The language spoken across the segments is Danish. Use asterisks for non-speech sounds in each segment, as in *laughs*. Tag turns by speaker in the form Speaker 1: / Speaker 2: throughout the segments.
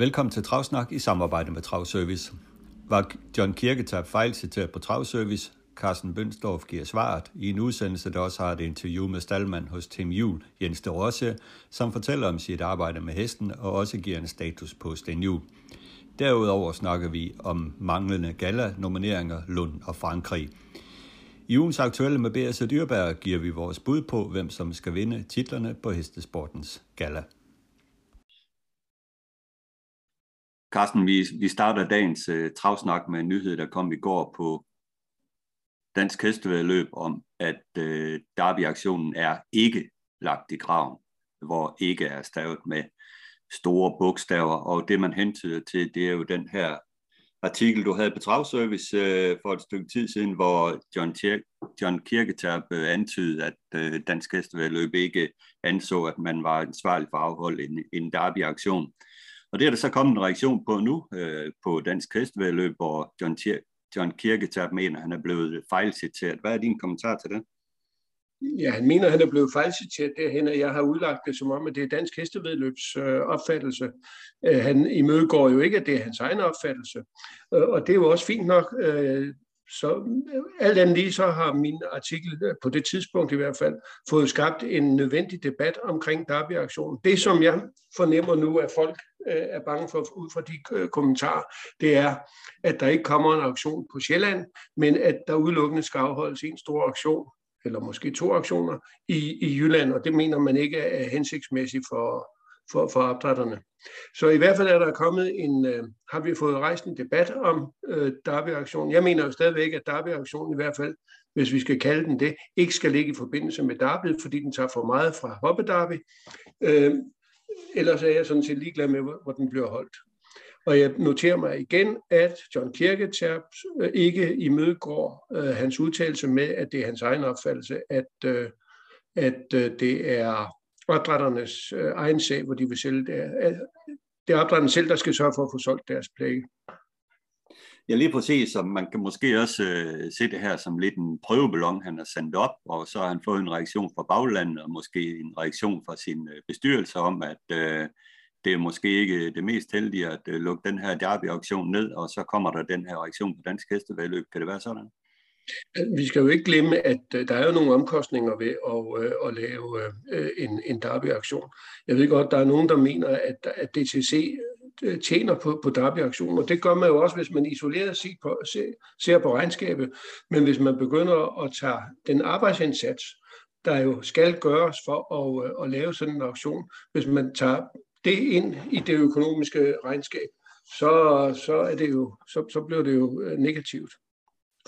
Speaker 1: Velkommen til Travsnak i samarbejde med Travservice. Var John Kirketab fejlciteret på Travservice? Carsten Bønsdorf giver svaret i en udsendelse, der også har et interview med Stalman hos Tim Jul, Jens de Rosse, som fortæller om sit arbejde med hesten og også giver en status på Sten Jul. Derudover snakker vi om manglende gala-nomineringer Lund og Frankrig. I ugens aktuelle med B.S. Dyrberg giver vi vores bud på, hvem som skal vinde titlerne på hestesportens gala. Carsten, vi, vi starter dagens uh, travsnak med en nyhed, der kom i går på Dansk Hestevedløb om, at uh, Derby-aktionen er ikke lagt i graven, hvor ikke er stavet med store bogstaver, og det man hentyder til, det er jo den her artikel, du havde på Travservice uh, for et stykke tid siden, hvor John, Tier- John Kirketab uh, antydede, at uh, Dansk Hestevedløb ikke anså, at man var ansvarlig for at afholde en, en derby-aktion. Og det er der så kommet en reaktion på nu øh, på Dansk Hestevedløb, hvor John, Tier- John Kirketab mener, at han er blevet fejlciteret. Hvad er din kommentar til det?
Speaker 2: Ja, han mener, at han er blevet fejlciteret derhen, og jeg har udlagt det som om, at det er dansk hestevedløbs øh, opfattelse. Øh, han imødegår jo ikke, at det er hans egen opfattelse. Øh, og det er jo også fint nok. Øh, så øh, alt andet lige, så har min artikel øh, på det tidspunkt i hvert fald fået skabt en nødvendig debat omkring Derby-aktionen. Det, som jeg fornemmer nu, at folk øh, er bange for ud fra de øh, kommentarer, det er, at der ikke kommer en aktion på Sjælland, men at der udelukkende skal afholdes en stor aktion eller måske to aktioner i, i Jylland, og det mener man ikke er hensigtsmæssigt for, for, for opdrætterne. Så i hvert fald er der kommet en, øh, har vi fået rejst en debat om øh, Derby-aktionen. Jeg mener jo stadigvæk, at Derby-aktionen i hvert fald, hvis vi skal kalde den det, ikke skal ligge i forbindelse med Derby, fordi den tager for meget fra Hoppe Derby. Øh, ellers er jeg sådan set ligeglad med, hvor, hvor den bliver holdt. Og jeg noterer mig igen, at John Kirketerp øh, ikke imødegår øh, hans udtalelse med, at det er hans egen opfattelse, at, øh, at øh, det er opdrætternes øh, egen sag, hvor de vil sælge det. Øh, det er opdrætterne selv, der skal sørge for at få solgt deres plage.
Speaker 1: Ja, lige præcis, og man kan måske også øh, se det her som lidt en prøveballon, han har sendt op, og så har han fået en reaktion fra baglandet, og måske en reaktion fra sin øh, bestyrelse om, at øh, det er måske ikke det mest heldige at øh, lukke den her derby-auktion ned, og så kommer der den her reaktion på dansk hestevedløb. Kan det være sådan?
Speaker 2: Vi skal jo ikke glemme, at øh, der er jo nogle omkostninger ved at, øh, at lave øh, en, en derby-aktion. Jeg ved godt, der er nogen, der mener, at, at DTC tjener på, på derby-aktionen, og det gør man jo også, hvis man isoleret set på, ser, ser på regnskabet. Men hvis man begynder at tage den arbejdsindsats, der jo skal gøres for at, at lave sådan en aktion, hvis man tager det ind i det økonomiske regnskab, så, så, er det jo, så, så bliver det jo negativt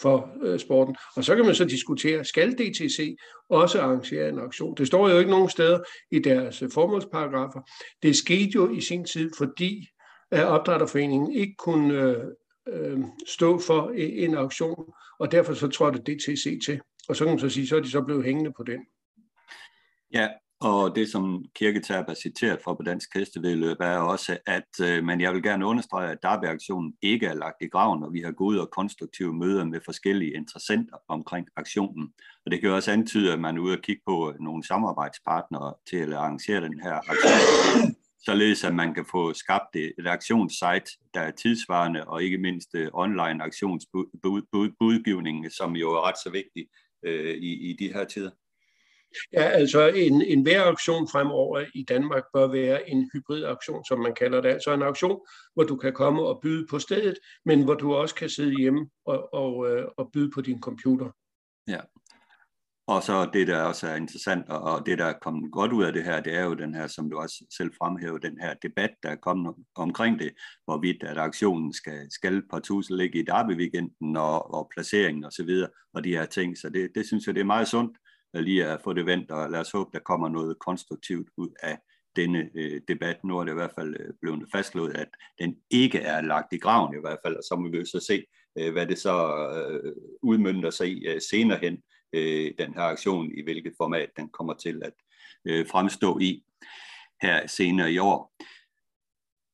Speaker 2: for øh, sporten. Og så kan man så diskutere, skal DTC også arrangere en auktion? Det står jo ikke nogen steder i deres øh, formålsparagrafer. Det skete jo i sin tid, fordi at opdrætterforeningen ikke kunne øh, øh, stå for øh, en auktion, og derfor så trådte DTC til. Og så kan man så sige, så er de så blevet hængende på den.
Speaker 1: Ja, og det, som Kirketab er citeret for på Dansk Hestevedløb, er også, at øh, men jeg vil gerne understrege, at Darby-aktionen ikke er lagt i graven, og vi har gode og konstruktive møder med forskellige interessenter omkring aktionen. Og det kan også antyde, at man er ude og kigge på øh, nogle samarbejdspartnere til at arrangere den her aktion, således at man kan få skabt et aktionssite, der er tidsvarende, og ikke mindst øh, online aktionsbudgivning, som jo er ret så vigtig øh, i, i de her tider.
Speaker 2: Ja, altså en, en hver auktion fremover i Danmark bør være en hybridaktion, som man kalder det. Altså en auktion, hvor du kan komme og byde på stedet, men hvor du også kan sidde hjemme og, og, øh, og byde på din computer.
Speaker 1: Ja, og så det, der også er interessant, og det, der er kommet godt ud af det her, det er jo den her, som du også selv fremhæver, den her debat, der er kommet omkring det, hvorvidt at aktionen skal, skal partout ligge i Derby-weekenden og, og placeringen osv., og, så videre, og de her ting. Så det, det synes jeg, det er meget sundt, lige at få det vendt, og lad os håbe, der kommer noget konstruktivt ud af denne øh, debat. Nu er det i hvert fald øh, blevet fastslået, at den ikke er lagt i graven i hvert fald, og så må vi jo så se, øh, hvad det så øh, udmyndter sig i øh, senere hen, øh, den her aktion, i hvilket format den kommer til at øh, fremstå i her senere i år.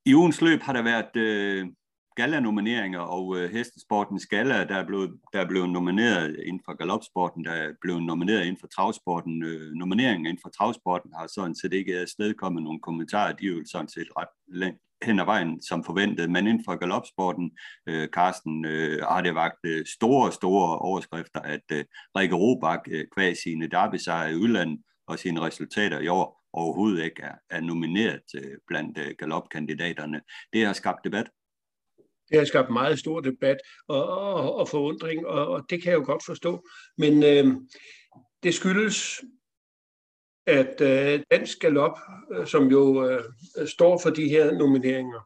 Speaker 1: I ugens løb har der været øh, galanomineringer og øh, hestesportens gala, der er, blevet, der er blevet nomineret inden for galopsporten, der er blevet nomineret inden for travsporten. Øh, nomineringen inden for travsporten har sådan set ikke afstedkommet nogle kommentarer, de er jo sådan set ret hen ad vejen som forventet, men inden for galopsporten, øh, Carsten, øh, har det vagt øh, store, store overskrifter, at øh, Rikke Robach, øh, kvæg sine derby i udlandet og sine resultater i år, overhovedet ikke er, er nomineret øh, blandt øh, galopkandidaterne. Det har skabt debat.
Speaker 2: Det har skabt meget stor debat og, og, og forundring, og, og det kan jeg jo godt forstå. Men øh, det skyldes, at øh, Dansk Galop, øh, som jo øh, står for de her nomineringer,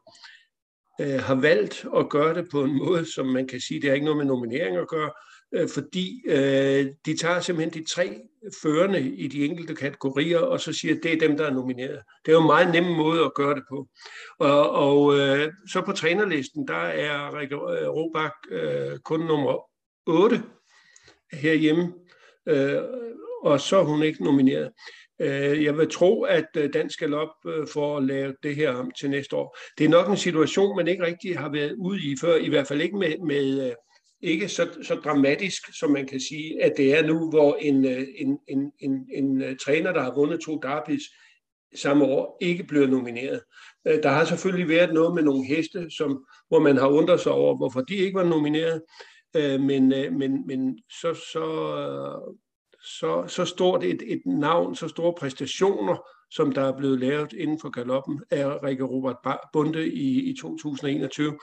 Speaker 2: øh, har valgt at gøre det på en måde, som man kan sige, det har ikke noget med nomineringer at gøre, Øh, fordi øh, de tager simpelthen de tre førende i de enkelte kategorier, og så siger, at det er dem, der er nomineret. Det er jo en meget nem måde at gøre det på. Og, og øh, så på trænerlisten, der er Rikke øh, Robach øh, kun nummer 8 herhjemme, øh, og så er hun ikke nomineret. Øh, jeg vil tro, at Dansk Galop får lavet det her om til næste år. Det er nok en situation, man ikke rigtig har været ude i før, i hvert fald ikke med, med ikke så, så dramatisk, som man kan sige, at det er nu, hvor en, øh, en, en, en, en øh, træner, der har vundet to derbys samme år, ikke bliver nomineret. Øh, der har selvfølgelig været noget med nogle heste, som, hvor man har undret sig over, hvorfor de ikke var nomineret, men, men, men så, så, så, så stort et, et navn, så store præstationer, som der er blevet lavet inden for galoppen af Rikke Robert Bunde i, i 2021,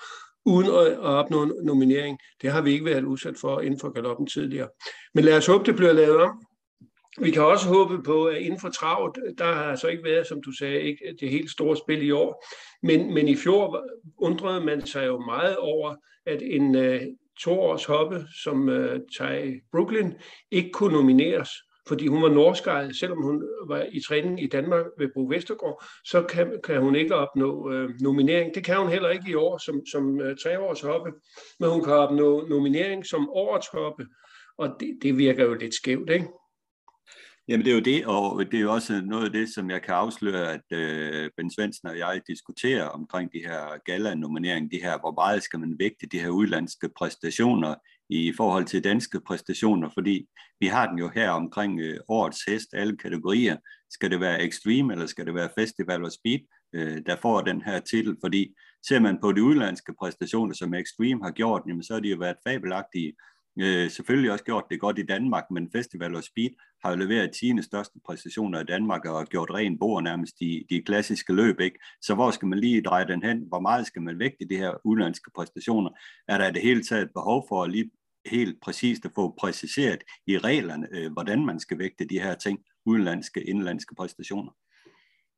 Speaker 2: uden at, at opnå en nominering. Det har vi ikke været udsat for inden for galoppen tidligere. Men lad os håbe, det bliver lavet om. Vi kan også håbe på, at inden for travet, der har altså ikke været, som du sagde, ikke det helt store spil i år. Men, men i fjor undrede man sig jo meget over, at en uh, toårs hoppe som uh, Ty Brooklyn ikke kunne nomineres fordi hun var norskej, selvom hun var i træning i Danmark ved Bro Vestergaard, så kan, kan hun ikke opnå øh, nominering. Det kan hun heller ikke i år som, som øh, treårshoppe, men hun kan opnå nominering som årets hoppe, og det, det virker jo lidt skævt, ikke?
Speaker 1: Jamen det er jo det, og det er jo også noget af det, som jeg kan afsløre, at øh, Ben Svendsen og jeg diskuterer omkring de her gala-nominering, de her, hvor meget skal man vægte de her udlandske præstationer i forhold til danske præstationer, fordi vi har den jo her omkring øh, årets hest, alle kategorier. Skal det være Extreme, eller skal det være Festival og Speed, øh, der får den her titel? Fordi ser man på de udlandske præstationer, som Extreme har gjort, jamen, så har de jo været fabelagtige. Øh, selvfølgelig også gjort det godt i Danmark, men Festival og Speed har jo leveret 10. største præstationer i Danmark og gjort ren bord nærmest de, de klassiske løb. Ikke? Så hvor skal man lige dreje den hen? Hvor meget skal man vægte de her udenlandske præstationer? Er der i det hele taget behov for at lige helt præcist at få præciseret i reglerne, øh, hvordan man skal vægte de her ting, udenlandske, indlandske præstationer?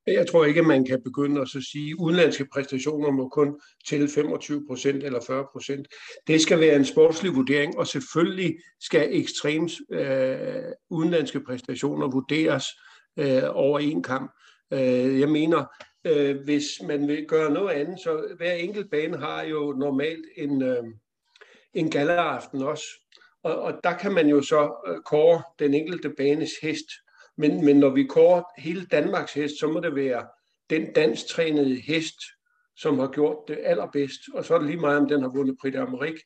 Speaker 2: Jeg tror ikke, at man kan begynde at så sige, at udenlandske præstationer må kun tælle 25 procent eller 40 procent. Det skal være en sportslig vurdering, og selvfølgelig skal ekstremt øh, udenlandske præstationer vurderes øh, over en kamp. Øh, jeg mener, øh, hvis man vil gøre noget andet, så hver enkelt bane har jo normalt en, øh, en galleraften også. Og, og der kan man jo så øh, kåre den enkelte banes hest. Men, men når vi kårer hele Danmarks hest, så må det være den danstrænede hest, som har gjort det allerbedst. Og så er det lige meget, om den har vundet Prix d'Amérique,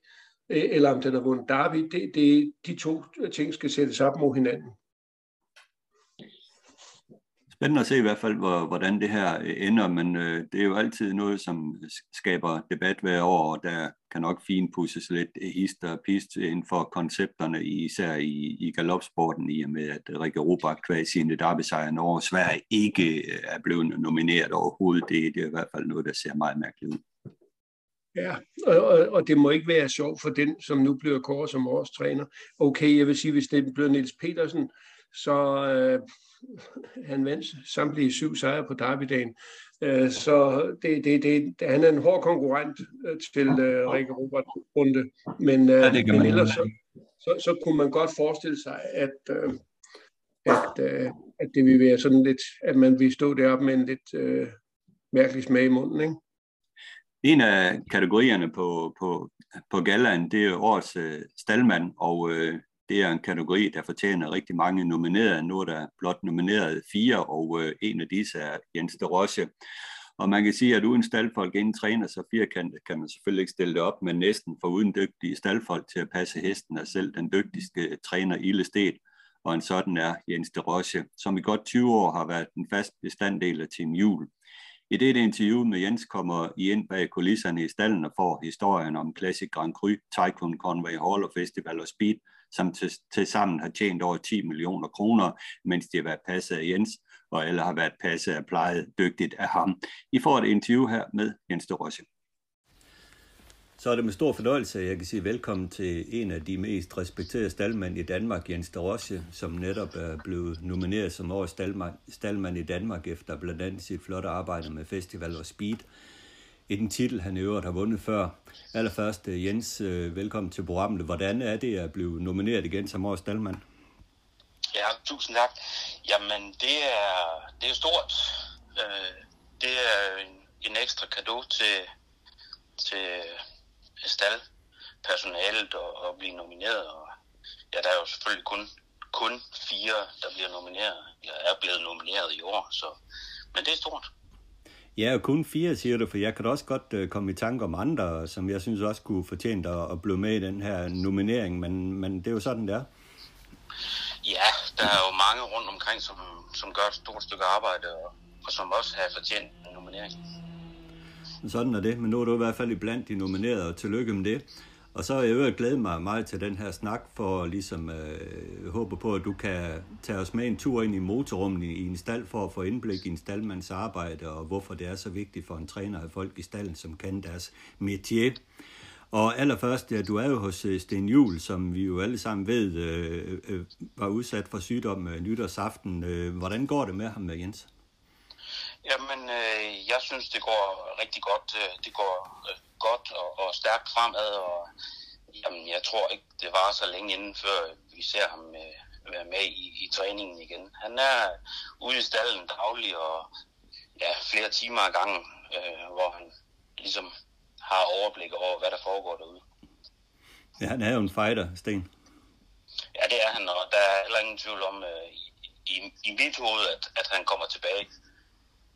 Speaker 2: øh, eller om den har vundet Derby. Det, det, de to ting skal sættes op mod hinanden
Speaker 1: spændende at se i hvert fald, hvordan det her øh, ender, men øh, det er jo altid noget, som skaber debat hver år, og der kan nok finpusses lidt hist og pist inden for koncepterne, især i, i galopsporten, i og med at Rikke Robach kvæg sine derbesejrende over Sverige ikke øh, er blevet nomineret overhovedet. Det, det er i hvert fald noget, der ser meget mærkeligt ud.
Speaker 2: Ja, og, og, og det må ikke være sjovt for den, som nu bliver kåret som års træner. Okay, jeg vil sige, hvis det bliver Niels Petersen, så øh, han vandt samtlige syv sejre på derbydagen. Øh, så det, det, det, han er en hård konkurrent øh, til øh, Rikke Robert Runde. Men, ja, men ellers så, så, så kunne man godt forestille sig, at, at, øh, at det vil være sådan lidt, at man vil stå deroppe med en lidt øh, mærkelig smag i munden, ikke?
Speaker 1: En af kategorierne på, på, på gallaen, det er årets øh, staldmand, og øh, det er en kategori, der fortjener rigtig mange nominerede. Nu er der blot nomineret fire, og øh, en af disse er Jens de Roche. Og man kan sige, at uden staldfolk inden træner så firkantet, kan man selvfølgelig ikke stille det op, men næsten for uden dygtige staldfolk til at passe hesten er selv den dygtigste træner i Sted. Og en sådan er Jens de Roche, som i godt 20 år har været en fast bestanddel af Team Jul. I det interview med Jens kommer I ind bag kulisserne i stallen og får historien om Classic Grand Cru, Tycoon Conway Hall og Festival og Speed, som til, til sammen har tjent over 10 millioner kroner, mens de har været passet af Jens, og alle har været passet og plejet dygtigt af ham. I får et interview her med Jens de Roche. Så er det med stor fornøjelse, at jeg kan sige velkommen til en af de mest respekterede staldmænd i Danmark, Jens de Roche, som netop er blevet nomineret som årets staldmand, staldmand i Danmark efter blandt andet sit flotte arbejde med Festival og Speed. I den titel, han i øvrigt har vundet før. Allerførst, øh, Jens, øh, velkommen til programmet. Hvordan er det at blive nomineret igen som årets dalmand?
Speaker 3: Ja, tusind tak. Jamen, det er, det er stort. Øh, det er en, en ekstra gave til, til staldpersonalet at, at blive nomineret. Og ja, der er jo selvfølgelig kun, kun fire, der bliver nomineret, eller er blevet nomineret i år, så, men det er stort.
Speaker 1: Ja, og kun fire, siger du, for jeg kan også godt uh, komme i tanke om andre, som jeg synes også kunne fortjene at, at blive med i den her nominering, men, men det er jo sådan, det er.
Speaker 3: Ja, der er jo mange rundt omkring, som, som gør et stort stykke arbejde, og, og som også har fortjent en nominering.
Speaker 1: Sådan er det, men nu er du i hvert fald i blandt de nominerede, og tillykke med det. Og så er jeg øvrigt glædet mig meget til den her snak, for ligesom øh, håber på, at du kan tage os med en tur ind i motorrummet i en stald, for at få indblik i en staldmands arbejde, og hvorfor det er så vigtigt for en træner af folk i stallen, som kan deres métier. Og allerførst, ja, du er jo hos øh, Sten Jul, som vi jo alle sammen ved, øh, øh, var udsat for sygdom øh, nytårsaften. Øh, hvordan går det med ham, med Jens?
Speaker 3: Jamen, øh, jeg synes, det går rigtig godt. Øh, det går øh, godt og, og stærkt fremad, og jamen, jeg tror ikke, det var så længe inden, før vi ser ham øh, være med i, i træningen igen. Han er ude i stallen daglig og ja, flere timer ad gangen, øh, hvor han ligesom har overblik over, hvad der foregår derude.
Speaker 1: Ja, han er jo en fighter, Sten.
Speaker 3: Ja, det er han, og der er heller ingen tvivl om øh, i, i mit hoved, at, at han kommer tilbage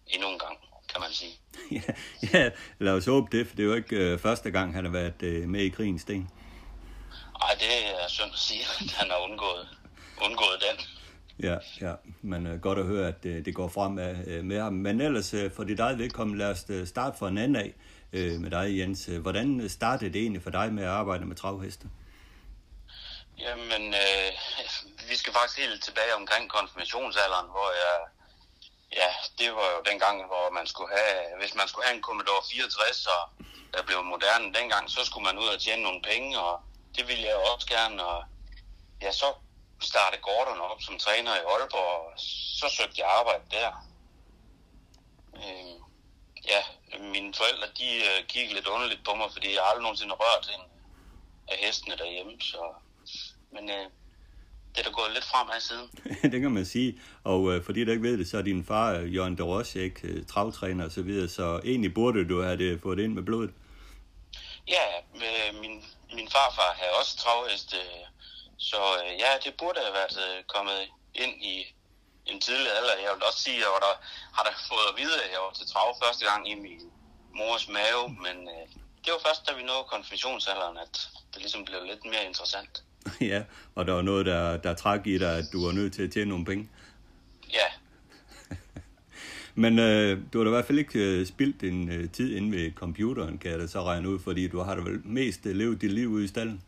Speaker 3: endnu en gang, kan man sige. *laughs*
Speaker 1: ja, ja, lad os håbe det, for det er jo ikke øh, første gang, han har været øh, med i krigen, Sten.
Speaker 3: Nej, det er synd at sige, at han har undgået, undgået den.
Speaker 1: Ja, ja, men øh, godt at høre, at øh, det går frem med, øh, med ham. Men ellers, øh, for dit eget vedkommende, lad os øh, starte fra en anden af øh, med dig, Jens. Hvordan startede det egentlig for dig med at arbejde med travheste?
Speaker 3: Jamen, øh, *laughs* vi skal faktisk helt tilbage omkring konfirmationsalderen, hvor jeg Ja, det var jo dengang, hvor man skulle have, hvis man skulle have en Commodore 64, og der blev moderne dengang, så skulle man ud og tjene nogle penge, og det ville jeg også gerne, og ja, så startede Gordon op som træner i Aalborg, og så søgte jeg arbejde der. Øh, ja, mine forældre, de øh, kiggede lidt underligt på mig, fordi jeg aldrig nogensinde rørt en af hestene derhjemme, så... Men øh, det er da gået lidt fremad siden. *laughs*
Speaker 1: det kan man sige. Og øh, fordi du ikke ved det, så er din far, øh, Jørgen de Roche, ikke øh, travtræner og så videre, så egentlig burde du have det fået ind med blodet.
Speaker 3: Ja, øh, min, min farfar havde også travhest, øh, så øh, ja, det burde have været øh, kommet ind i en tidlig alder. Jeg vil også sige, at jeg der, har der fået at vide, at jeg var til trav første gang i min mors mave, men øh, det var først, da vi nåede konfirmationsalderen, at det ligesom blev lidt mere interessant. *laughs*
Speaker 1: ja, og der var noget, der, der trak i dig, at du var nødt til at tjene nogle penge.
Speaker 3: Ja. *laughs*
Speaker 1: Men øh, du har da i hvert fald ikke øh, spildt din øh, tid inde ved computeren, kan jeg da så regne ud, fordi du har da vel mest øh, levet dit liv ude i stallen.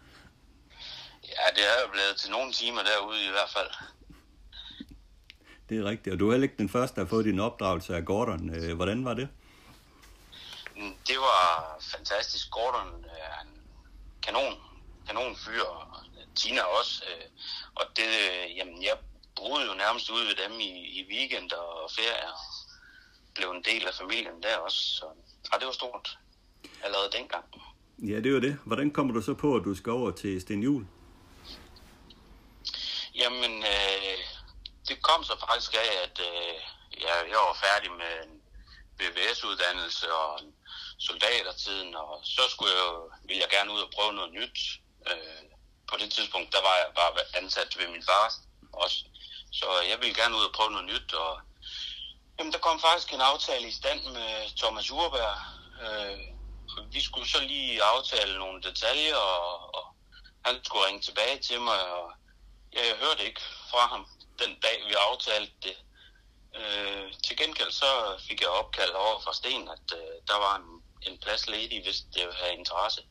Speaker 3: Ja, det er jo blevet til nogle timer derude i hvert fald. *laughs*
Speaker 1: Det er rigtigt, og du er heller ikke den første, der har fået din opdragelse af Gordon. Øh, hvordan var det?
Speaker 3: Mm, det var fantastisk. Gordon er en kanon, kanon fyr, Tina også. Øh, og det, jamen, jeg boede jo nærmest ude ved dem i, i weekend og ferie, og blev en del af familien der også. Så ja, det var stort allerede dengang.
Speaker 1: Ja, det var det. Hvordan kommer du så på, at du skal over til Sten Jul?
Speaker 3: Jamen, øh, det kom så faktisk af, at øh, ja, jeg var færdig med en BVS-uddannelse og en soldatertiden, og så skulle jeg, ville jeg gerne ud og prøve noget nyt. Øh, på det tidspunkt, der var jeg bare ansat ved min far også. Så jeg ville gerne ud og prøve noget nyt, og jamen, der kom faktisk en aftale i stand med Thomas Urberg. Øh, vi skulle så lige aftale nogle detaljer, og, og han skulle ringe tilbage til mig, og ja, jeg hørte ikke fra ham den dag, vi aftalte det. Øh, til gengæld så fik jeg opkald over fra Sten, at øh, der var en, en plads ledig, hvis det ville have interesse.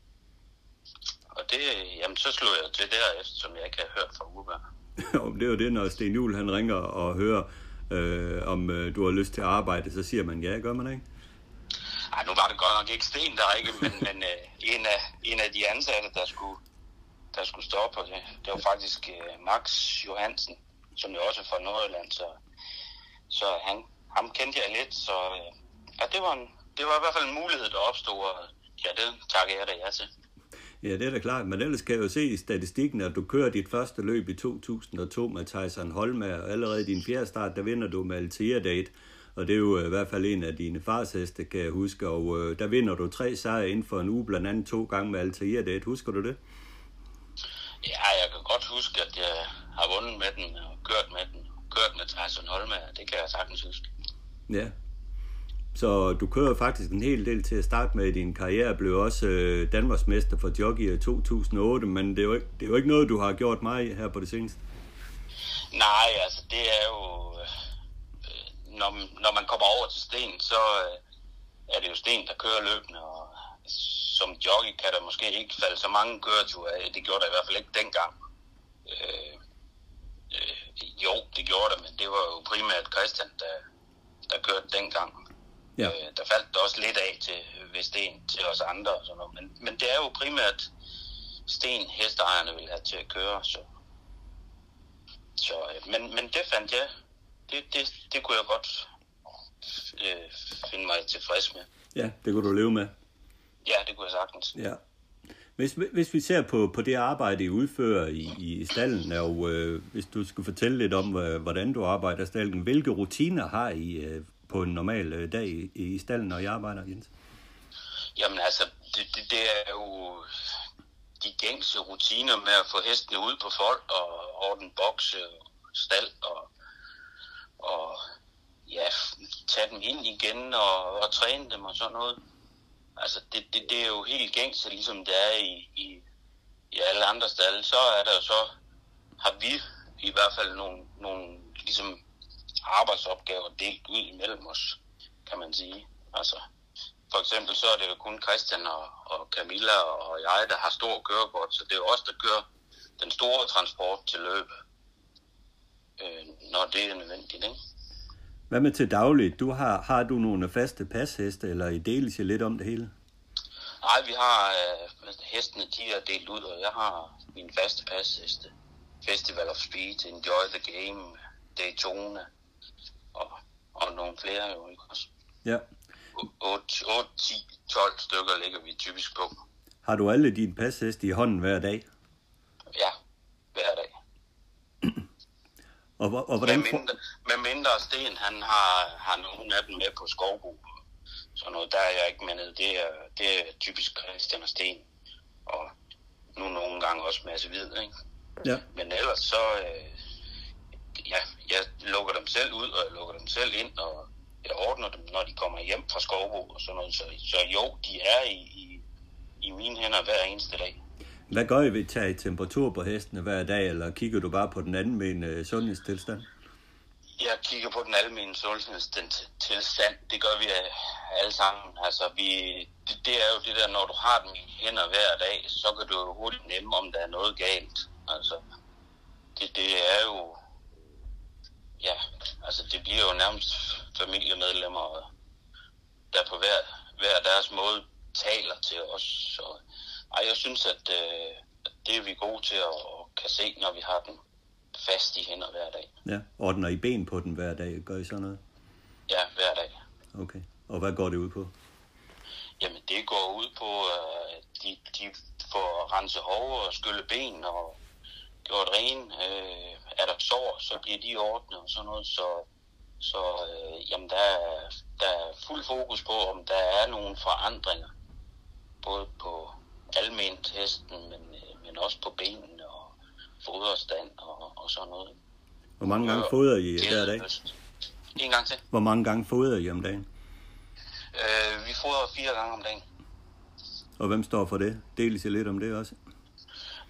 Speaker 3: Og det, jamen, så slog jeg til der, som jeg ikke havde hørt fra Uber. *laughs*
Speaker 1: det er jo det, når Sten Juhl han ringer og hører, øh, om øh, du har lyst til at arbejde, så siger man ja, gør man ikke?
Speaker 3: Ej, nu var det godt nok ikke Sten der, ikke? Men, *laughs* men øh, en, af, en af de ansatte, der skulle, der skulle stå på det, det var faktisk øh, Max Johansen, som jo også er fra Nordjylland, så, så han, ham kendte jeg lidt, så øh, ja, det var, en, det var i hvert fald en mulighed, der opstod, og ja, det takker jeg da ja til.
Speaker 1: Ja, det er da klart, men ellers kan jeg jo se i statistikken, at du kører dit første løb i 2002 med Tyson Holmer, og allerede i din fjerde start, der vinder du med Altea Date, og det er jo i hvert fald en af dine farsheste, kan jeg huske, og øh, der vinder du tre sejre inden for en uge, blandt andet to gange med Altea Date. Husker du det?
Speaker 3: Ja, jeg kan godt huske, at jeg har vundet med den og kørt med den. Kørt med Tyson Holmer, det kan jeg sagtens huske.
Speaker 1: Ja, så du kører faktisk en hel del til at starte med i din karriere, blev også øh, Danmarksmester for jockey i 2008, men det er, jo ikke, det er jo ikke noget, du har gjort mig her på det seneste.
Speaker 3: Nej, altså det er jo... Øh, når, når man kommer over til Sten, så øh, er det jo Sten, der kører løbende, og som jockey kan der måske ikke falde så mange køreture af. Det gjorde der i hvert fald ikke dengang. Øh, øh, jo, det gjorde det, men det var jo primært Christian, der, der kørte dengang. Ja. Øh, der faldt der også lidt af til Vesten, til os andre og sådan noget. Men, men det er jo primært sten, hesteejerne vil have til at køre. Så, så, øh, men, men det fandt jeg, det, det, det kunne jeg godt øh, finde mig tilfreds med.
Speaker 1: Ja, det kunne du leve med.
Speaker 3: Ja, det kunne jeg sagtens.
Speaker 1: Ja. Hvis, hvis vi ser på, på det arbejde, I udfører i, i stallen, og øh, hvis du skulle fortælle lidt om, hvordan du arbejder i stallen, hvilke rutiner har I øh, på en normal øh, dag i, i stallen, når jeg arbejder, Jens?
Speaker 3: Jamen altså, det, det, det er jo de gængse rutiner med at få hestene ud på folk og ordne bokse, stald og, og ja, tage dem ind igen og, og træne dem og sådan noget. Altså, det, det, det er jo helt gængse, ligesom det er i, i, i alle andre stalle. Så er der jo så, har vi i hvert fald nogle, nogle ligesom arbejdsopgaver delt ud imellem os, kan man sige. Altså, for eksempel så er det jo kun Christian og, og Camilla og jeg, der har stor kørekort, så det er os, der kører den store transport til løb, øh, når det er nødvendigt. Ikke?
Speaker 1: Hvad med til dagligt? Du har, har du nogle faste pasheste, eller I deles sig lidt om det hele?
Speaker 3: Nej, vi har øh, hestene, de er delt ud, og jeg har min faste pasheste. Festival of Speed, Enjoy the Game, Daytona, og, og nogle flere jo, ikke også?
Speaker 1: Ja.
Speaker 3: 8, 8, 10, 12 stykker ligger vi typisk på.
Speaker 1: Har du alle dine pasheste i hånden hver dag?
Speaker 3: Ja, hver dag.
Speaker 1: og, og, og hvordan...
Speaker 3: Med mindre, med mindre Sten, han har, har nogle af dem med på skovbo. Så noget, der er jeg ikke med ned. Det er, det er typisk Christian og Sten. Og nu nogle gange også masse hvid, ikke?
Speaker 1: Ja.
Speaker 3: Men ellers så, øh, ja, jeg lukker dem selv ud, og jeg lukker dem selv ind, og jeg ordner dem, når de kommer hjem fra skovbo og sådan noget. Så, så jo, de er i, i, i mine hænder hver eneste dag.
Speaker 1: Hvad gør I ved at tage temperatur på hestene hver dag, eller kigger du bare på den anden med en uh, sundhedstilstand?
Speaker 3: Jeg kigger på den almindelige sundhedstilstand. Det gør vi alle sammen. Altså, vi, det, det er jo det der, når du har dem i hænder hver dag, så kan du jo hurtigt nemme, om der er noget galt. Altså, det, det er jo ja, altså det bliver jo nærmest familiemedlemmer, der på hver, hver deres måde taler til os. Så, ej, jeg synes, at, øh, det er vi gode til at, at kan se, når vi har den fast i hænder hver dag.
Speaker 1: Ja, ordner I ben på den hver dag? Gør I sådan noget?
Speaker 3: Ja, hver dag.
Speaker 1: Okay, og hvad går det ud på?
Speaker 3: Jamen, det går ud på, at de, de får rense hår og skylle ben og gjort ren. Øh, er der sår, så bliver de ordnet og sådan noget. Så, så øh, jamen, der, er, der er fuld fokus på, om der er nogle forandringer. Både på alment hesten, men, øh, men også på benene og foderstand og, og sådan noget.
Speaker 1: Hvor mange gange fodrer I hver dag?
Speaker 3: En gang til.
Speaker 1: Hvor mange gange fodrer I om dagen?
Speaker 3: Øh, vi fodrer fire gange om dagen.
Speaker 1: Og hvem står for det? Deles I lidt om det også?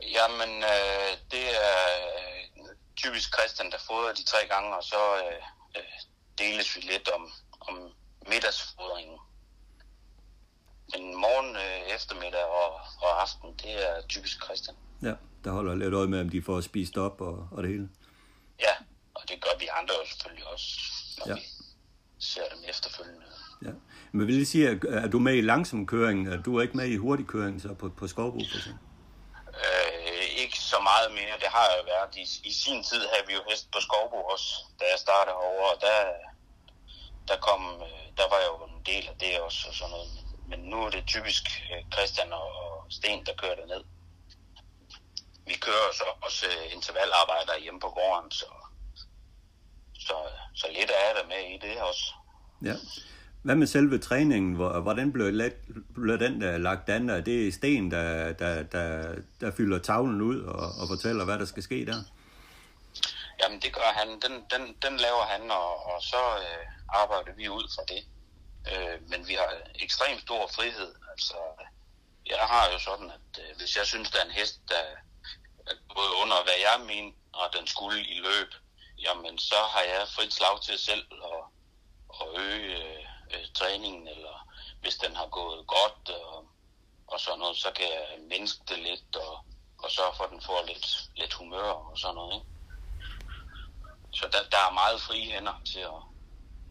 Speaker 3: Jamen, øh, det er øh, typisk Christian, der fodrer de tre gange, og så øh, øh, deles vi lidt om, om middagsfodringen. Men morgen, øh, eftermiddag og, og aften, det er typisk Christian.
Speaker 1: Ja, der holder lidt øje med, om de får spist op og, og det hele.
Speaker 3: Ja, og det gør vi andre jo selvfølgelig også, når
Speaker 1: Ja.
Speaker 3: vi ser dem efterfølgende.
Speaker 1: Ja. Men vil jeg sige, at er du med i langsom køring? Er du ikke med i hurtig køring så på, på Skovbo for eksempel?
Speaker 3: Øh, så meget mere. Det har jeg været. I, I sin tid havde vi jo hest på Skovbo også, da jeg startede over, Og der, der, kom, øh, der var jo en del af det også og sådan noget. Men nu er det typisk øh, Christian og, Sten, der kører det ned. Vi kører så også øh, intervallarbejder hjemme på gården, så, så, så lidt er der med i det også.
Speaker 1: Ja. Hvad med selve træningen? Hvordan blev, let, blev den der lagt an? Er det Sten, der, der, der, der fylder tavlen ud og, og fortæller, hvad der skal ske der?
Speaker 3: Jamen det gør han. Den, den, den laver han, og, og så øh, arbejder vi ud fra det. Øh, men vi har ekstremt stor frihed. Altså, jeg har jo sådan, at øh, hvis jeg synes, der er en hest, der er gået under, hvad jeg mener, og den skulle i løb, jamen så har jeg frit slag til selv at, at øge øh, øh, træningen, eller hvis den har gået godt og, og sådan noget, så kan jeg mindske det lidt og, og sørge for, at den får lidt, lidt humør og sådan noget. Ikke? Så der, der er meget frie hænder til at,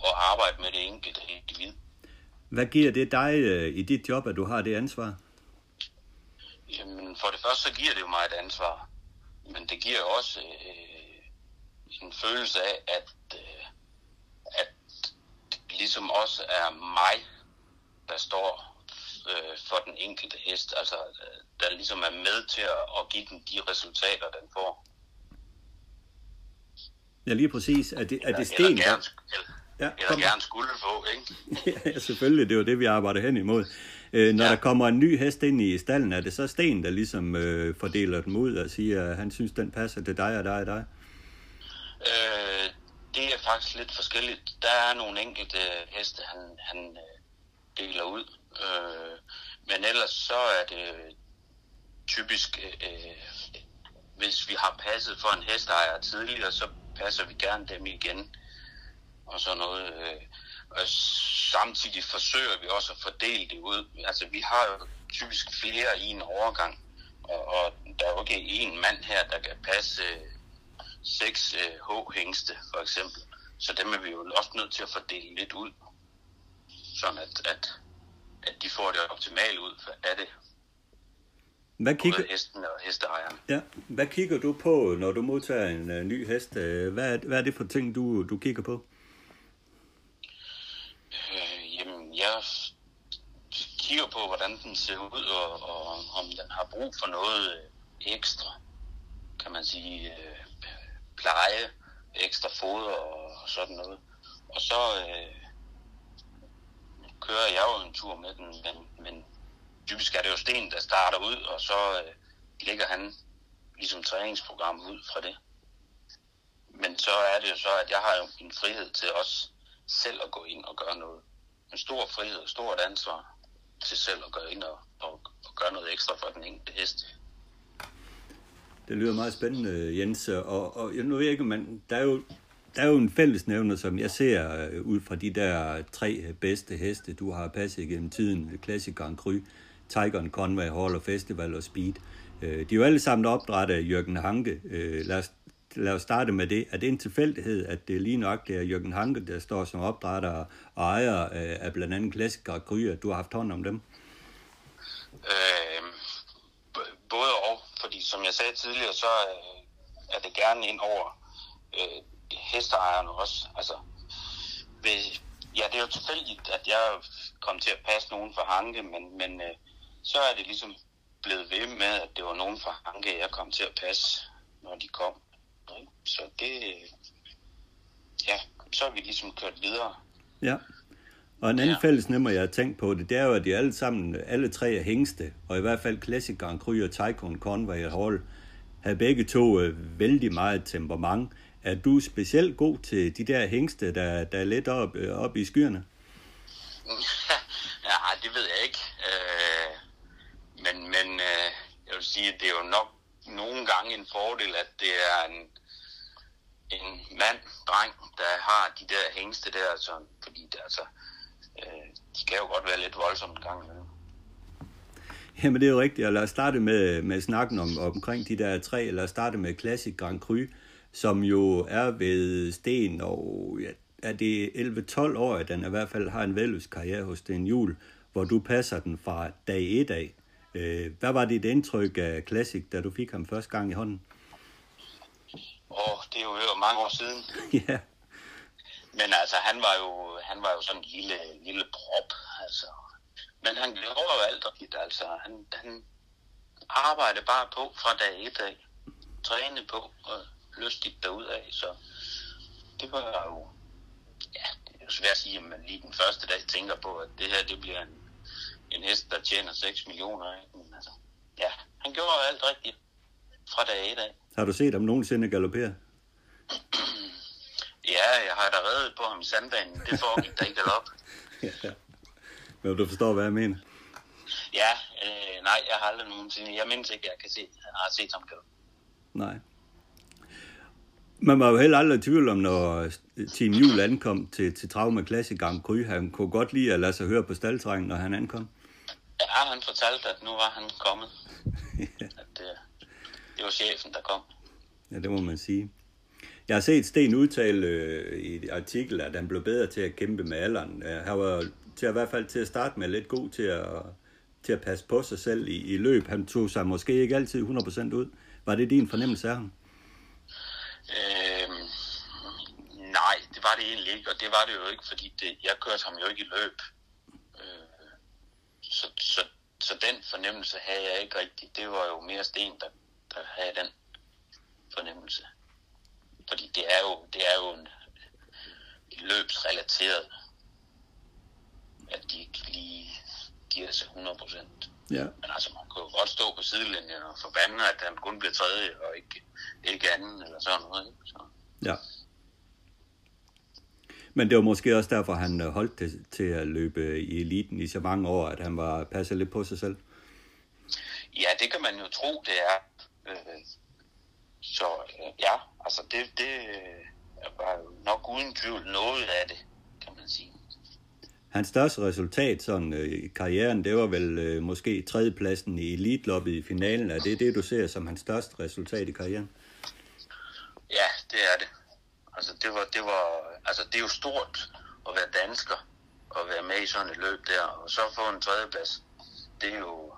Speaker 3: at arbejde med det enkelte individ.
Speaker 1: Hvad giver det dig øh, i dit job, at du har det ansvar?
Speaker 3: Jamen, for det første, så giver det jo mig et ansvar. Men det giver også øh, en følelse af, at, øh, ligesom også er mig, der står øh, for den enkelte hest. Altså, øh, der ligesom er med til at, at give den de resultater, den får.
Speaker 1: Ja, lige præcis. Er det, er det
Speaker 3: Eller
Speaker 1: Sten, der...
Speaker 3: gerne, eller,
Speaker 1: Ja,
Speaker 3: eller
Speaker 1: kom.
Speaker 3: gerne skulle få, ikke? *laughs*
Speaker 1: ja, selvfølgelig. Det er jo det, vi arbejder hen imod. Øh, når. Ja. der kommer en ny hest ind i stallen, er det så Sten, der ligesom øh, fordeler dem ud og siger, at han synes, den passer til dig og dig og dig?
Speaker 3: Øh, det er faktisk lidt forskelligt. Der er nogle enkelte heste, han, han øh, deler ud. Øh, men ellers så er det typisk, øh, hvis vi har passet for en hesteejer tidligere, så passer vi gerne dem igen. Og sådan noget. Øh, og samtidig forsøger vi også at fordele det ud. Altså vi har jo typisk flere i en overgang. Og, og der er jo ikke én mand her, der kan passe seks øh, H-hængste, for eksempel. Så dem er vi jo også nødt til at fordele lidt ud. Sådan at, at, at de får det optimale ud af det.
Speaker 1: Hvad kigger,
Speaker 3: Både hesten og hesteejeren.
Speaker 1: ja, hvad kigger du på, når du modtager en øh, ny hest? Øh, Hvad er, hvad er det for ting, du, du kigger på?
Speaker 3: Øh, jamen, jeg kigger på, hvordan den ser ud, og, og om den har brug for noget øh, ekstra, kan man sige, øh, pleje, ekstra foder og sådan noget. Og så øh, kører jeg jo en tur med den, men, men typisk er det jo Sten, der starter ud, og så øh, lægger han ligesom træningsprogram ud fra det. Men så er det jo så, at jeg har jo en frihed til også selv at gå ind og gøre noget. En stor frihed og stort ansvar til selv at gå ind og, og, og gøre noget ekstra for den enkelte hest.
Speaker 1: Det lyder meget spændende, Jens. Og, og nu ved jeg ikke, men der er jo, der er jo en fællesnævner, som jeg ser øh, ud fra de der tre bedste heste, du har passet gennem tiden. Classic Grand Cru, Tigeren, Conway, Hall of Festival og Speed. Øh, De er jo alle sammen opdrettet af Jørgen Hanke. Øh, Lad os, lad os starte med det. Er det en tilfældighed, at det lige nok, det er Jørgen Hanke, der står som opdrætter og ejer øh, af blandt andet Classic og Cru, at du har haft hånd om dem?
Speaker 3: Øh, b- både og, fordi som jeg sagde tidligere, så øh, er det gerne ind over øh, hesteejerne også. Altså, ved, ja, det er jo tilfældigt, at jeg kom til at passe nogen for Hanke, men, men øh, så er det ligesom blevet ved med, at det var nogen for Hanke, jeg kom til at passe når de kom. Så det, øh, ja, så er vi ligesom kørt videre.
Speaker 1: Ja. Og en anden ja. fællesnæmmer, jeg har tænkt på det, det er jo, at de alle sammen, alle tre er hængste, og i hvert fald Classic Grand Cru og Tycoon Conway Hall, havde begge to øh, vældig meget temperament. Er du specielt god til de der hængste, der, der er lidt op, øh, op i skyerne? *laughs*
Speaker 3: ja, det ved jeg ikke. Øh, men men øh, jeg vil sige, at det er jo nok nogle gange en fordel, at det er en, en mand, dreng, der har de der hængste der, altså, fordi det, altså, øh, de kan jo godt være lidt voldsomme en gang imellem.
Speaker 1: Jamen det er jo rigtigt, og lad os starte med, med snakken om, omkring de der tre, lad os starte med Classic Grand Cru, som jo er ved Sten, og ja, er det 11-12 år, at den i hvert fald har en velløs karriere hos Sten Jul, hvor du passer den fra dag 1 af. Øh, hvad var dit indtryk af Classic, da du fik ham første gang i hånden?
Speaker 3: Åh, oh, det er jo mange år siden. *laughs*
Speaker 1: ja.
Speaker 3: Men altså, han var jo, han var jo sådan en lille, lille prop, altså. Men han gjorde jo alt rigtigt, altså. Han, han arbejdede bare på fra dag et af. Trænede på og lystigt af, så det var jo, ja, det er jo svært at sige, at man lige den første dag tænker på, at det her, det bliver en, en hest, der tjener 6 millioner. Ikke? Men altså, ja, han gjorde alt rigtigt fra dag et af.
Speaker 1: Har du set ham nogensinde galopere? *clears throat*
Speaker 3: ja, jeg har da reddet på ham i sandbanen. Det foregik der ikke galop.
Speaker 1: ja. Men du forstår, hvad jeg mener?
Speaker 3: Ja, øh, nej, jeg har aldrig nogensinde. Jeg mindes ikke, jeg kan se, jeg har set ham galop.
Speaker 1: Nej. Man var jo heller aldrig i tvivl om, når Team Jul ankom til, til Trauma Classic Grand Cru. Han kunne godt lide at lade sig høre på staldtrængen, når han ankom.
Speaker 3: Ja, han fortalte, at nu var han kommet. *laughs* ja. At det, det var chefen, der kom.
Speaker 1: Ja, det må man sige. Jeg har set Sten udtale øh, i et artikel, at han blev bedre til at kæmpe med alderen. Han var til at, i hvert fald til at starte med lidt god til at, til at passe på sig selv i, i løb. Han tog sig måske ikke altid 100% ud. Var det din fornemmelse af ham?
Speaker 3: Øhm, nej, det var det egentlig ikke, og det var det jo ikke, fordi det, jeg kørte ham jo ikke i løb. Øh, så, så, så den fornemmelse havde jeg ikke rigtigt. Det var jo mere Sten, der, der havde den fornemmelse. Fordi det er jo, det er jo en, løbsrelateret, at de ikke lige giver sig 100 procent.
Speaker 1: Ja.
Speaker 3: Men altså, man kan jo godt stå på sidelinjen og forbande, at han kun bliver tredje og ikke, ikke anden eller sådan noget. Ikke? Så.
Speaker 1: Ja. Men det var måske også derfor, han øh, holdt det til at løbe i eliten i så mange år, at han var passet lidt på sig selv.
Speaker 3: Ja, det kan man jo tro, det er. Øh, så øh, ja, altså det, det var nok uden tvivl noget af det, kan man sige.
Speaker 1: Hans største resultat sådan, øh, i karrieren, det var vel øh, måske tredjepladsen i elitloppet i finalen. Er det det, du ser som hans største resultat i karrieren?
Speaker 3: Ja, det er det. Altså, det var, det var, altså, det er jo stort at være dansker og være med i sådan et løb der, og så få en tredjeplads. Det er jo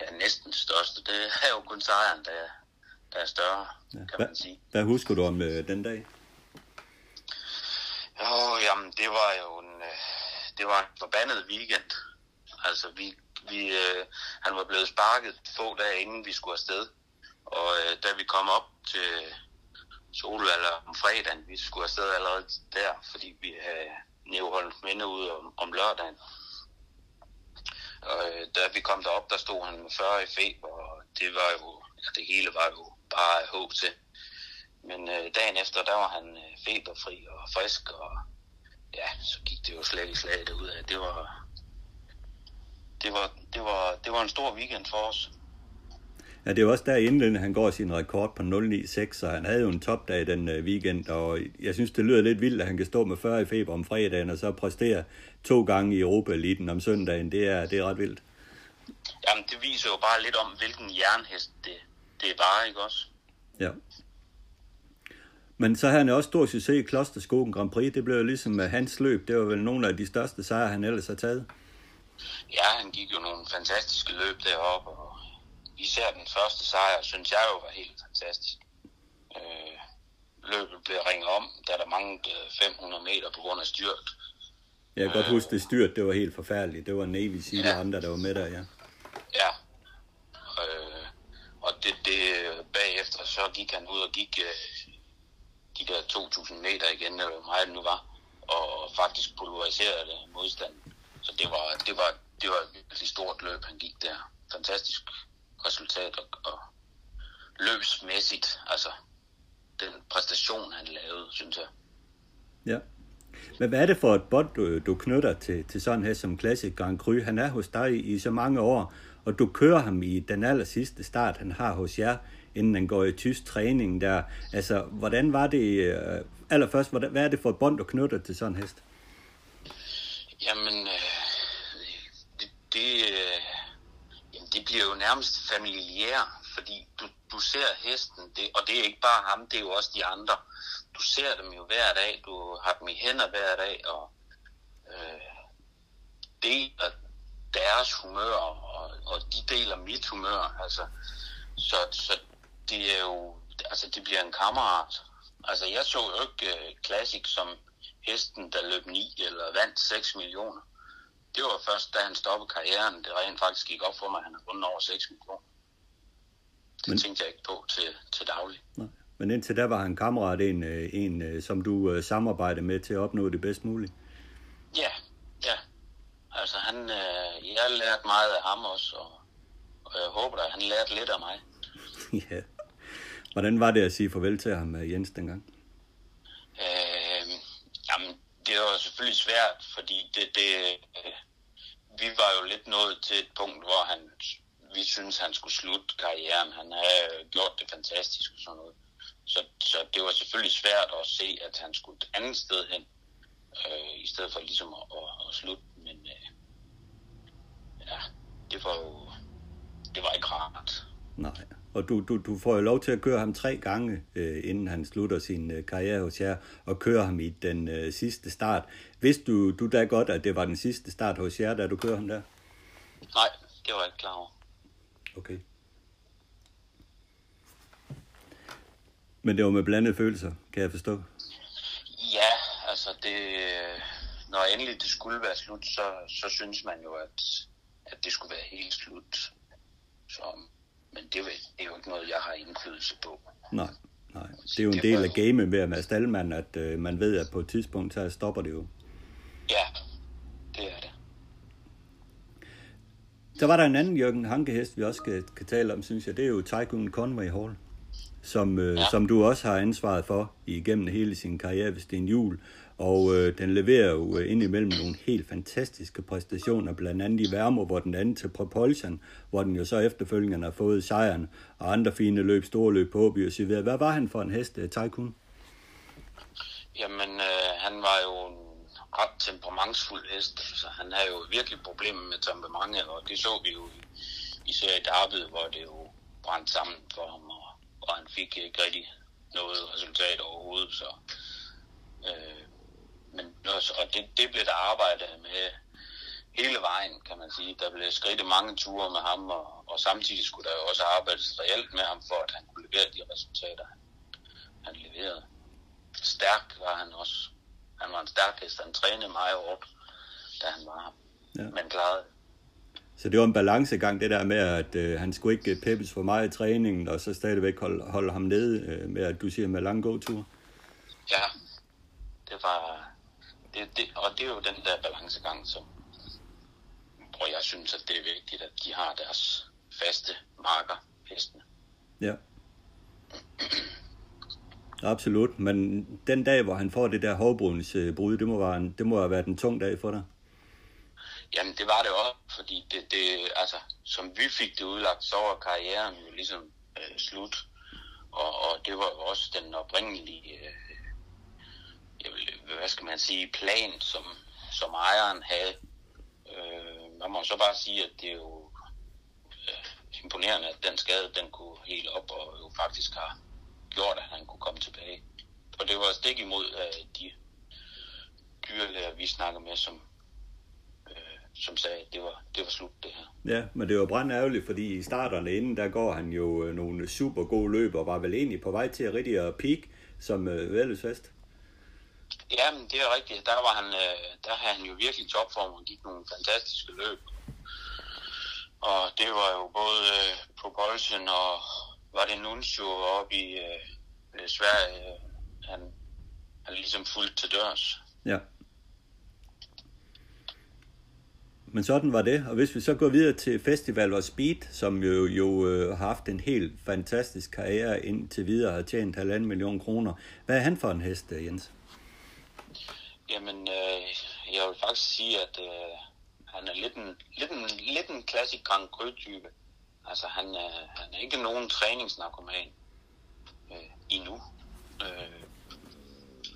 Speaker 3: ja, næsten det største. Det er jo kun sejren, der, der er større, ja. kan
Speaker 1: Hva,
Speaker 3: man sige.
Speaker 1: Hvad husker du om øh, den dag?
Speaker 3: Jo, jamen, det var jo en, øh, det var en forbandet weekend. Altså, vi, vi, øh, han var blevet sparket få dage inden vi skulle afsted. Og øh, da vi kom op til Solvalder om fredagen, vi skulle afsted allerede der, fordi vi havde Neoholdt minde ud om, om lørdagen. Og øh, da vi kom derop, der stod han med 40 i feber, og det var jo, ja, det hele var jo bare håb til. Men øh, dagen efter, der var han øh, feberfri og frisk, og ja, så gik det jo slag i slag ud af. Det var, det var, det var, det var en stor weekend for os.
Speaker 1: Ja, det er også der inden han går sin rekord på 0,96, så han havde jo en topdag den uh, weekend, og jeg synes, det lyder lidt vildt, at han kan stå med 40 i feber om fredagen, og så præstere to gange i Europa-eliten om søndagen. Det er, det er ret vildt.
Speaker 3: Jamen, det viser jo bare lidt om, hvilken jernhest det, det er bare, ikke også?
Speaker 1: Ja. Men så har han også stor succes i Klosterskogen Grand Prix. Det blev jo ligesom hans løb. Det var vel nogle af de største sejre, han ellers har taget.
Speaker 3: Ja, han gik jo nogle fantastiske løb deroppe, og især den første sejr, synes jeg jo var helt fantastisk. Øh, løbet blev ringet om, da der manglede 500 meter på grund af styrt.
Speaker 1: Jeg kan godt huske, det styrt, det var helt forfærdeligt. Det var Navy Seal ja. og andre, der var med der, ja.
Speaker 3: Ja. Og det, det, bagefter så gik han ud og gik øh, de der 2.000 meter igen, eller hvor meget det nu var, og faktisk pulveriserede modstanden. Så det var, det var, det var et virkelig stort løb, han gik der. Fantastisk resultat og, og løbsmæssigt, altså den præstation, han lavede, synes jeg.
Speaker 1: Ja. Men hvad er det for et bånd, du, du knytter til, til sådan her som Classic Grand Cru? Han er hos dig i så mange år, og du kører ham i den aller sidste start, han har hos jer, inden han går i tysk træning der. Altså, hvordan var det, øh, allerførst, hvad er det for et bånd, du knytter til sådan en hest?
Speaker 3: Jamen, øh, det, det, øh, jamen, det bliver jo nærmest familiær, fordi du, du ser hesten, det, og det er ikke bare ham, det er jo også de andre. Du ser dem jo hver dag, du har dem i hænder hver dag, og øh, deler deres humør, og, og de deler mit humør. Altså, så, så det er jo, altså det bliver en kammerat. Altså jeg så jo ikke uh, Classic som hesten, der løb 9 eller vandt 6 millioner. Det var først, da han stoppede karrieren, det rent faktisk gik op for mig, at han har vundet over 6 millioner. Det Men... tænkte jeg ikke på til, til daglig. Nej.
Speaker 1: Men indtil da var han kammerat en, øh, en øh, som du samarbejder med til at opnå det bedst muligt?
Speaker 3: Ja, ja. Altså han, jeg lærte meget af ham også, og, og jeg håber at han lærte lidt af mig. *laughs*
Speaker 1: ja. Hvordan var det at sige farvel til ham, øh, Jens, dengang?
Speaker 3: Øh, jamen, det var selvfølgelig svært, fordi det, det, øh, vi var jo lidt nået til et punkt, hvor han, vi synes han skulle slutte karrieren. Han havde gjort det fantastisk og sådan noget. Så, så det var selvfølgelig svært at se, at han skulle et andet sted hen, øh, i stedet for ligesom at, at, at slutte. Men øh, ja, det var jo, det var ikke rart.
Speaker 1: Nej og du, du, du får jo lov til at køre ham tre gange, øh, inden han slutter sin øh, karriere hos jer, og køre ham i den øh, sidste start. Vidste du, du da godt, at det var den sidste start hos jer, da du kører ham der?
Speaker 3: Nej, det var jeg ikke klar over.
Speaker 1: Okay. Men det var med blandede følelser, kan jeg forstå?
Speaker 3: Ja, altså det, når endelig det skulle være slut, så, så synes man jo, at, at det skulle være helt slut. Så men det er, jo ikke noget, jeg har indflydelse på.
Speaker 1: Nej, nej. Det er jo en del af gamet med at være staldmand, at øh, man ved, at på et tidspunkt, så stopper det jo.
Speaker 3: Ja, det er det.
Speaker 1: Så var der en anden Jørgen Hankehest, vi også kan, kan tale om, synes jeg. Det er jo Tycoon Conway Hall, som, øh, ja. som du også har ansvaret for igennem hele sin karriere ved Sten Juhl. Og øh, den leverer jo øh, indimellem nogle helt fantastiske præstationer, blandt andet i Værmo, hvor den anden til Propulsion, hvor den jo så efterfølgende har fået sejren, og andre fine løb, store løb på Åby og så videre. Hvad var han for en hest, øh, Tycoon?
Speaker 3: Jamen, øh, han var jo en ret temperamentsfuld hest, så han havde jo virkelig problemer med temperamentet, og det så vi jo især i Darby, hvor det jo brændte sammen for ham, og, og han fik ikke rigtig noget resultat overhovedet, så øh, men og det, det blev der arbejdet med hele vejen, kan man sige. Der blev skrevet mange ture med ham, og, og samtidig skulle der jo også arbejdes reelt med ham, for at han kunne levere de resultater, han, han leverede. Stærk var han også. Han var en stærk hest. Han trænede meget hårdt, da han var Ja. Men klarede
Speaker 1: så det var en balancegang, det der med, at øh, han skulle ikke peppes for meget i træningen, og så stadigvæk holde, holde ham nede øh, med, at du siger, med lange gåture.
Speaker 3: Ja, det var, det, det, og det er jo den der balancegang, som, hvor jeg synes, at det er vigtigt, at de har deres faste marker, hestene.
Speaker 1: Ja. Absolut, men den dag, hvor han får det der hårdbrudningsbrud, det må, være en, det må have været en tung dag for dig.
Speaker 3: Jamen, det var det også, fordi det, det, altså, som vi fik det udlagt, så var karrieren jo ligesom øh, slut. Og, og det var jo også den oprindelige øh, hvad skal man sige, plan, som, som ejeren havde. Øh, man må så bare sige, at det er jo øh, imponerende, at den skade, den kunne helt op, og jo faktisk har gjort, at han kunne komme tilbage. Og det var stik imod øh, de dyrlæger, vi snakker med, som, øh, som sagde, at det var, det var slut det her.
Speaker 1: Ja, men det var brændt ærgerligt, fordi i starterne inden, der går han jo øh, nogle super gode løb, og var vel egentlig på vej til at rigtig at peak som øh, fast.
Speaker 3: Ja, men det er rigtigt. Der, var han, øh, der havde han jo virkelig topform og gik nogle fantastiske løb. Og det var jo både øh, Propulsion og var det Nuncio oppe i øh, øh Sverige, øh, han, han ligesom fuldt til dørs.
Speaker 1: Ja. Men sådan var det. Og hvis vi så går videre til Festival og Speed, som jo, jo øh, har haft en helt fantastisk karriere indtil videre og har tjent halvanden million kroner. Hvad er han for en hest, øh, Jens?
Speaker 3: Jamen, øh, jeg vil faktisk sige, at øh, han er lidt en, lidt en, lidt en klassisk Grand Cru-type. Altså, han er, han er ikke nogen træningsnarkoman øh, endnu. Øh,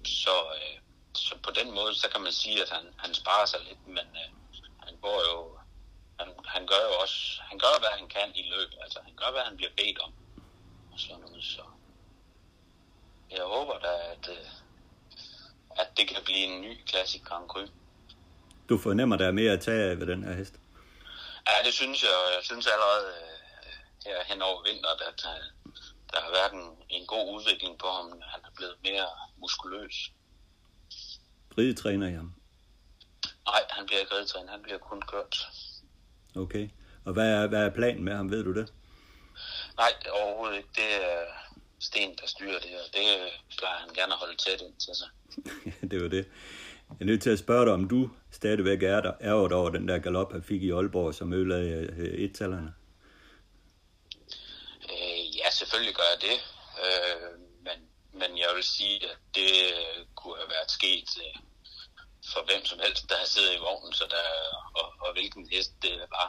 Speaker 3: så, øh, så på den måde, så kan man sige, at han, han sparer sig lidt, men øh, han går jo, han, han gør jo også, han gør, hvad han kan i løbet. Altså, han gør, hvad han bliver bedt om. Og sådan noget, så jeg håber da, at, øh, at det kan blive en ny klassisk Grand Cru.
Speaker 1: Du fornemmer, der er mere at tage af ved den her hest.
Speaker 3: Ja, det synes jeg. Jeg synes allerede øh, her hen over vinteren, at øh, der har været en, en god udvikling på ham. Han er blevet mere muskuløs.
Speaker 1: Ridetræner i ham.
Speaker 3: Nej, han bliver ikke ridetræner. Han bliver kun kørt.
Speaker 1: Okay. Og hvad er, hvad er planen med ham, ved du det?
Speaker 3: Nej, overhovedet ikke. Det er Sten, der styrer det, og det plejer han gerne at holde tæt ind til sig. *laughs*
Speaker 1: det var det. Jeg er nødt til at spørge dig, om du stadigvæk er der ærget over den der galop, han fik i Aalborg, som ødelagde øh, et-tallerne.
Speaker 3: Øh, ja, selvfølgelig gør jeg det. Øh, men, men jeg vil sige, at det øh, kunne have været sket øh, for hvem som helst, der har siddet i vognen, så der, og, og hvilken hest det var.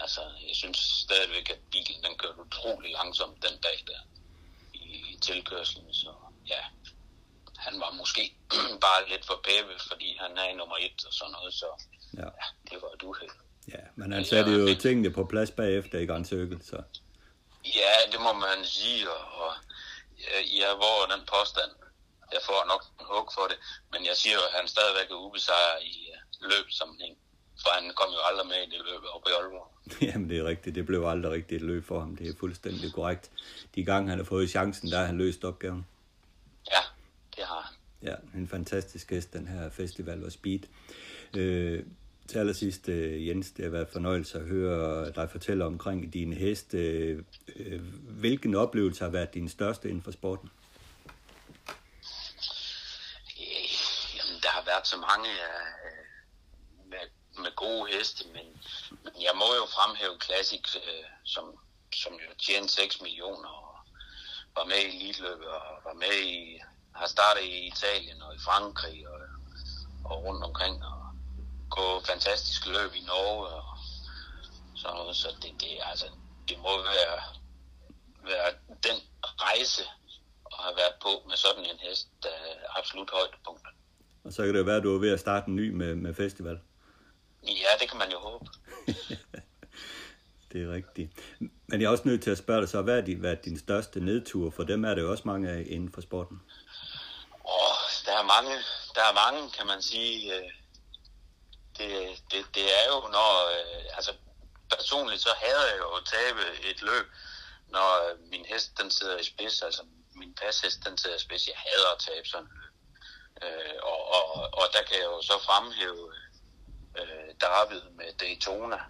Speaker 3: Altså, jeg synes stadigvæk, at bilen den kørte utrolig langsomt den dag der i, i tilkørslen, så ja, han var måske *clears throat* bare lidt for pæve, fordi han er nummer et og sådan noget, så
Speaker 1: Ja.
Speaker 3: ja, det var et uheld.
Speaker 1: Ja, men han satte jo tingene på plads bagefter i Grand Circle, så
Speaker 3: Ja, det må man sige, og, og jeg, hvor den påstand. Jeg får nok en hug for det, men jeg siger jo, at han stadigvæk er ubesejret i uh, løbsammenhæng. For han kom jo aldrig med i det løb oppe i Aalborg. *laughs*
Speaker 1: Jamen, det er rigtigt. Det blev aldrig rigtigt et løb for ham. Det er fuldstændig korrekt. De gange, han har fået chancen, der har han løst opgaven.
Speaker 3: Ja, det har han.
Speaker 1: Ja, en fantastisk gæst, den her festival og speed. Øh, til allersidst, øh, Jens, det har været fornøjelse at høre dig fortælle omkring dine heste. Øh, øh, hvilken oplevelse har været din største inden for sporten?
Speaker 3: Jamen, der har været så mange øh, med, med gode heste, men, men jeg må jo fremhæve Classic, øh, som, som jo tjente 6 millioner og var med i elitløbet og var med i, har startet i Italien og i Frankrig og, og rundt omkring og gå fantastiske løb i Norge og sådan noget, så det, det, altså, det må være, være den rejse at have været på med sådan en hest, der er absolut højdepunkt.
Speaker 1: Og så kan det jo være, at du er ved at starte en ny med, med festival.
Speaker 3: Ja, det kan man jo håbe. *laughs*
Speaker 1: Det er rigtigt. Men jeg er også nødt til at spørge dig så, hvad er din, hvad er din største nedtur? For dem er det jo også mange af inden for sporten.
Speaker 3: Åh, der er mange, der er mange, kan man sige. øh, Det, det, det er jo, når, øh, altså personligt så hader jeg jo at tabe et løb, når øh, min hest den sidder i spids, altså min pashest den sidder i spids, jeg hader at tabe sådan et løb. Øh, og, og, og der kan jeg jo så fremhæve øh, David med Daytona.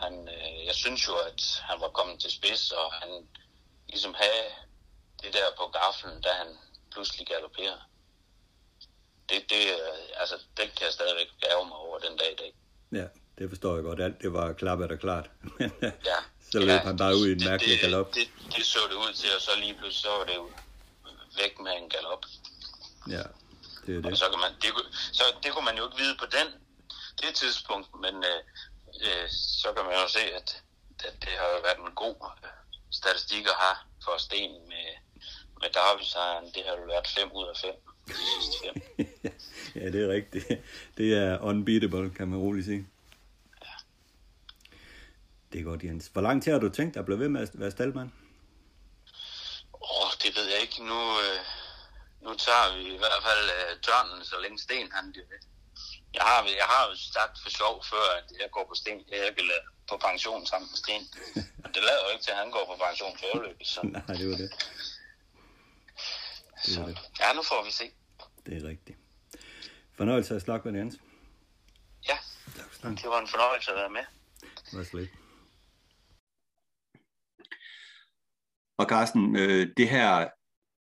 Speaker 3: Han, øh, jeg synes jo, at han var kommet til spids, og han ligesom havde det der på gaflen, da han pludselig galopperer. Det, det, øh, altså, det kan jeg stadigvæk gave mig over den dag i dag.
Speaker 1: Ja, det forstår jeg godt. Alt det var klappet og klart. *laughs* Men øh,
Speaker 3: Ja.
Speaker 1: så løb
Speaker 3: ja,
Speaker 1: han bare ud i en
Speaker 3: det-
Speaker 1: mærkelig
Speaker 3: det,
Speaker 1: galop.
Speaker 3: Det, det, så det ud til, og så lige pludselig så var det jo væk med en galop.
Speaker 1: Ja, det er
Speaker 3: Og
Speaker 1: det.
Speaker 3: så, kan man, det, kunne- så det kunne man jo ikke vide på den, det tidspunkt, men øh, øh, så kan man jo se, at, at det har jo været en god øh, statistik at have for Sten med, med Derby-sejren. Det har jo været 5 ud af 5. De sidste fem. *laughs*
Speaker 1: ja, det er rigtigt. Det er unbeatable, kan man roligt sige. Det er godt, Jens. Hvor lang tid har du tænkt dig at blive ved med at være staldmand?
Speaker 3: Åh, det ved jeg ikke. Nu, øh, nu tager vi i hvert fald øh, tørnen, så længe Sten han bliver ved. Jeg har, jeg har jo sagt for sjov før, at jeg går på Sten, jeg lade på pension sammen med Sten. *laughs* Og det lader jo ikke til, at han går på pension forløbet. Så,
Speaker 1: Nej, det var det. Det
Speaker 3: så
Speaker 1: det.
Speaker 3: ja, nu får vi se.
Speaker 1: Det er rigtigt. Fornøjelse at snakke med Jens.
Speaker 3: Ja,
Speaker 1: Tak
Speaker 3: det var en fornøjelse at være med.
Speaker 1: Det var slet. Og Carsten, øh, det her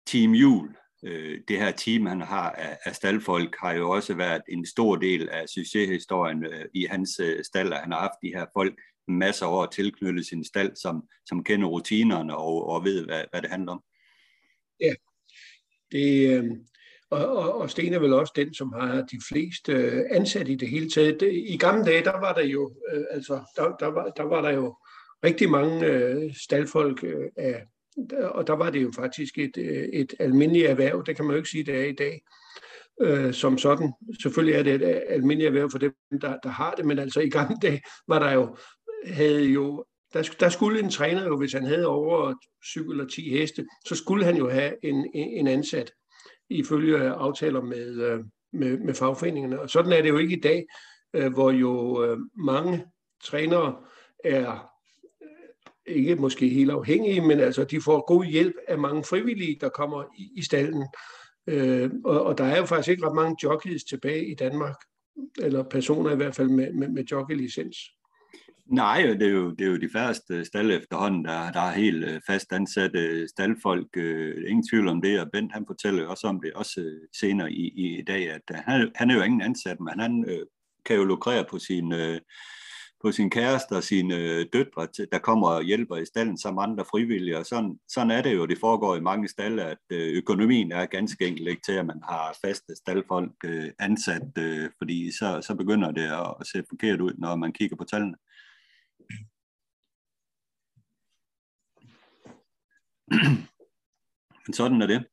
Speaker 1: Team Jul, øh, det her team, han har af, af staldfolk, har jo også været en stor del af succeshistorien øh, i hans øh, stald, han har haft de her folk masser af år tilknyttet sin stald, som, som kender rutinerne og, og ved, hvad, hvad det handler om.
Speaker 2: Ja, det, øh, og, og, og Sten er vel også den, som har de fleste øh, ansat i det hele taget. Det, I gamle dage, der var der jo, øh, altså, der, der, var, der var der jo rigtig mange øh, staldfolk øh, af, og der var det jo faktisk et, øh, et almindeligt erhverv, det kan man jo ikke sige, det er i dag, øh, som sådan. Selvfølgelig er det et øh, almindeligt erhverv for dem, der, der har det, men altså i gamle dage var der jo, havde jo, der, der skulle en træner jo, hvis han havde over 7 eller 10 heste, så skulle han jo have en, en ansat ifølge aftaler med, øh, med, med fagforeningerne. Og sådan er det jo ikke i dag, øh, hvor jo øh, mange trænere er ikke måske helt afhængige, men altså de får god hjælp af mange frivillige, der kommer i, i stallen. Øh, og, og der er jo faktisk ikke ret mange jockeys tilbage i Danmark, eller personer i hvert fald med, med, med jockeylicens.
Speaker 1: Nej, det er, jo, det er jo de færreste stald efterhånden, der, der er helt øh, fast ansatte staldfolk. Øh, ingen tvivl om det, og Bent han fortæller også om det også øh, senere i, i dag, at øh, han, han er jo ingen ansat, men han øh, kan jo lukrere på sin, øh, på sin kæreste og sine øh, døtre, der kommer og hjælper i stallen som andre frivillige. Og sådan, sådan er det jo, det foregår i mange stalle, at øh, økonomien er ganske enkelt ikke til, at man har faste staldfolk øh, ansat, øh, fordi så, så begynder det at, at se forkert ud, når man kigger på tallene. *clears throat* Men sådan er det.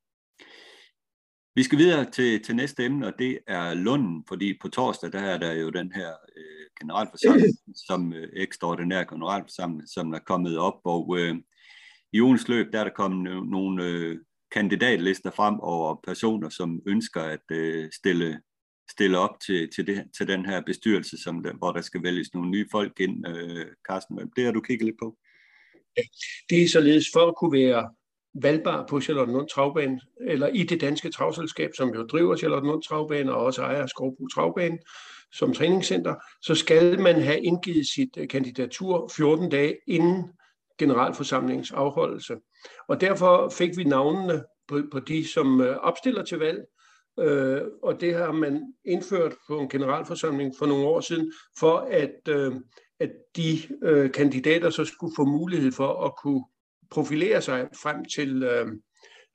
Speaker 1: Vi skal videre til, til næste emne, og det er Lunden, fordi på torsdag der er der jo den her øh, generalforsamling, *laughs* som øh, ekstraordinær generalforsamling, som er kommet op, og øh, i ugens løb der er der kommet nogle øh, kandidatlister frem over personer, som ønsker at øh, stille, stille op til, til, det, til den her bestyrelse, som der, hvor der skal vælges nogle nye folk ind. Øh, Carsten, det har du kigget lidt på.
Speaker 2: Det er således for at kunne være valgbar på Charlottenlund Travbane, eller i det danske travselskab, som jo driver Charlottenlund Travbane og også ejer Skovbro Travbane som træningscenter, så skal man have indgivet sit øh, kandidatur 14 dage inden generalforsamlingens afholdelse. Og derfor fik vi navnene på, på de, som øh, opstiller til valg, øh, og det har man indført på en generalforsamling for nogle år siden, for at, øh, at de øh, kandidater så skulle få mulighed for at kunne profilere sig frem til, øh,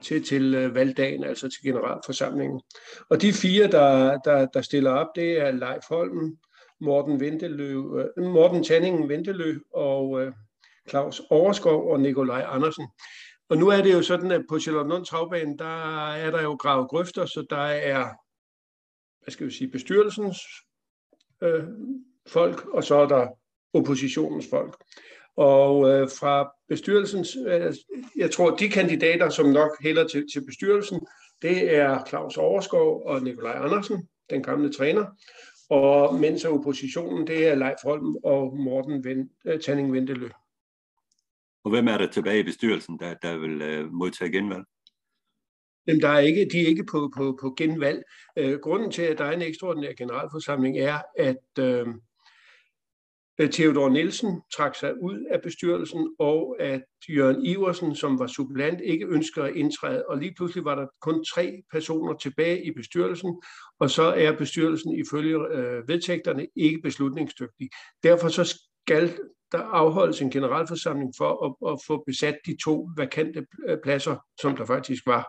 Speaker 2: til, til øh, valgdagen, altså til generalforsamlingen. Og de fire, der, der, der stiller op, det er Leif Holm, Morten, Ventelø, øh, Morten Tanningen Ventelø og øh, Claus Overskov og Nikolaj Andersen. Og nu er det jo sådan, at på Charlottenlund Travbane, der er der jo gravet grøfter, så der er, hvad skal vi sige, bestyrelsens øh, folk, og så er der oppositionens folk. Og øh, fra bestyrelsens, øh, jeg tror, de kandidater, som nok hælder til, til bestyrelsen, det er Claus Overskov og Nikolaj Andersen, den gamle træner. Og mens oppositionen, det er Leif Holm og Morten Ven, øh, Tanning Ventelø.
Speaker 1: Og hvem er der tilbage i bestyrelsen, der, der vil øh, modtage genvalg?
Speaker 2: Jamen, der er ikke, de er ikke på, på, på genvalg. Øh, grunden til, at der er en ekstraordinær generalforsamling, er, at Øh, Øh, Theodor Nielsen trak sig ud af bestyrelsen, og at Jørgen Iversen, som var supplant, ikke ønskede at indtræde. Og lige pludselig var der kun tre personer tilbage i bestyrelsen, og så er bestyrelsen ifølge øh, vedtægterne ikke beslutningsdygtig. Derfor så skal der afholdes en generalforsamling for at, at få besat de to vakante øh, pladser, som der faktisk var.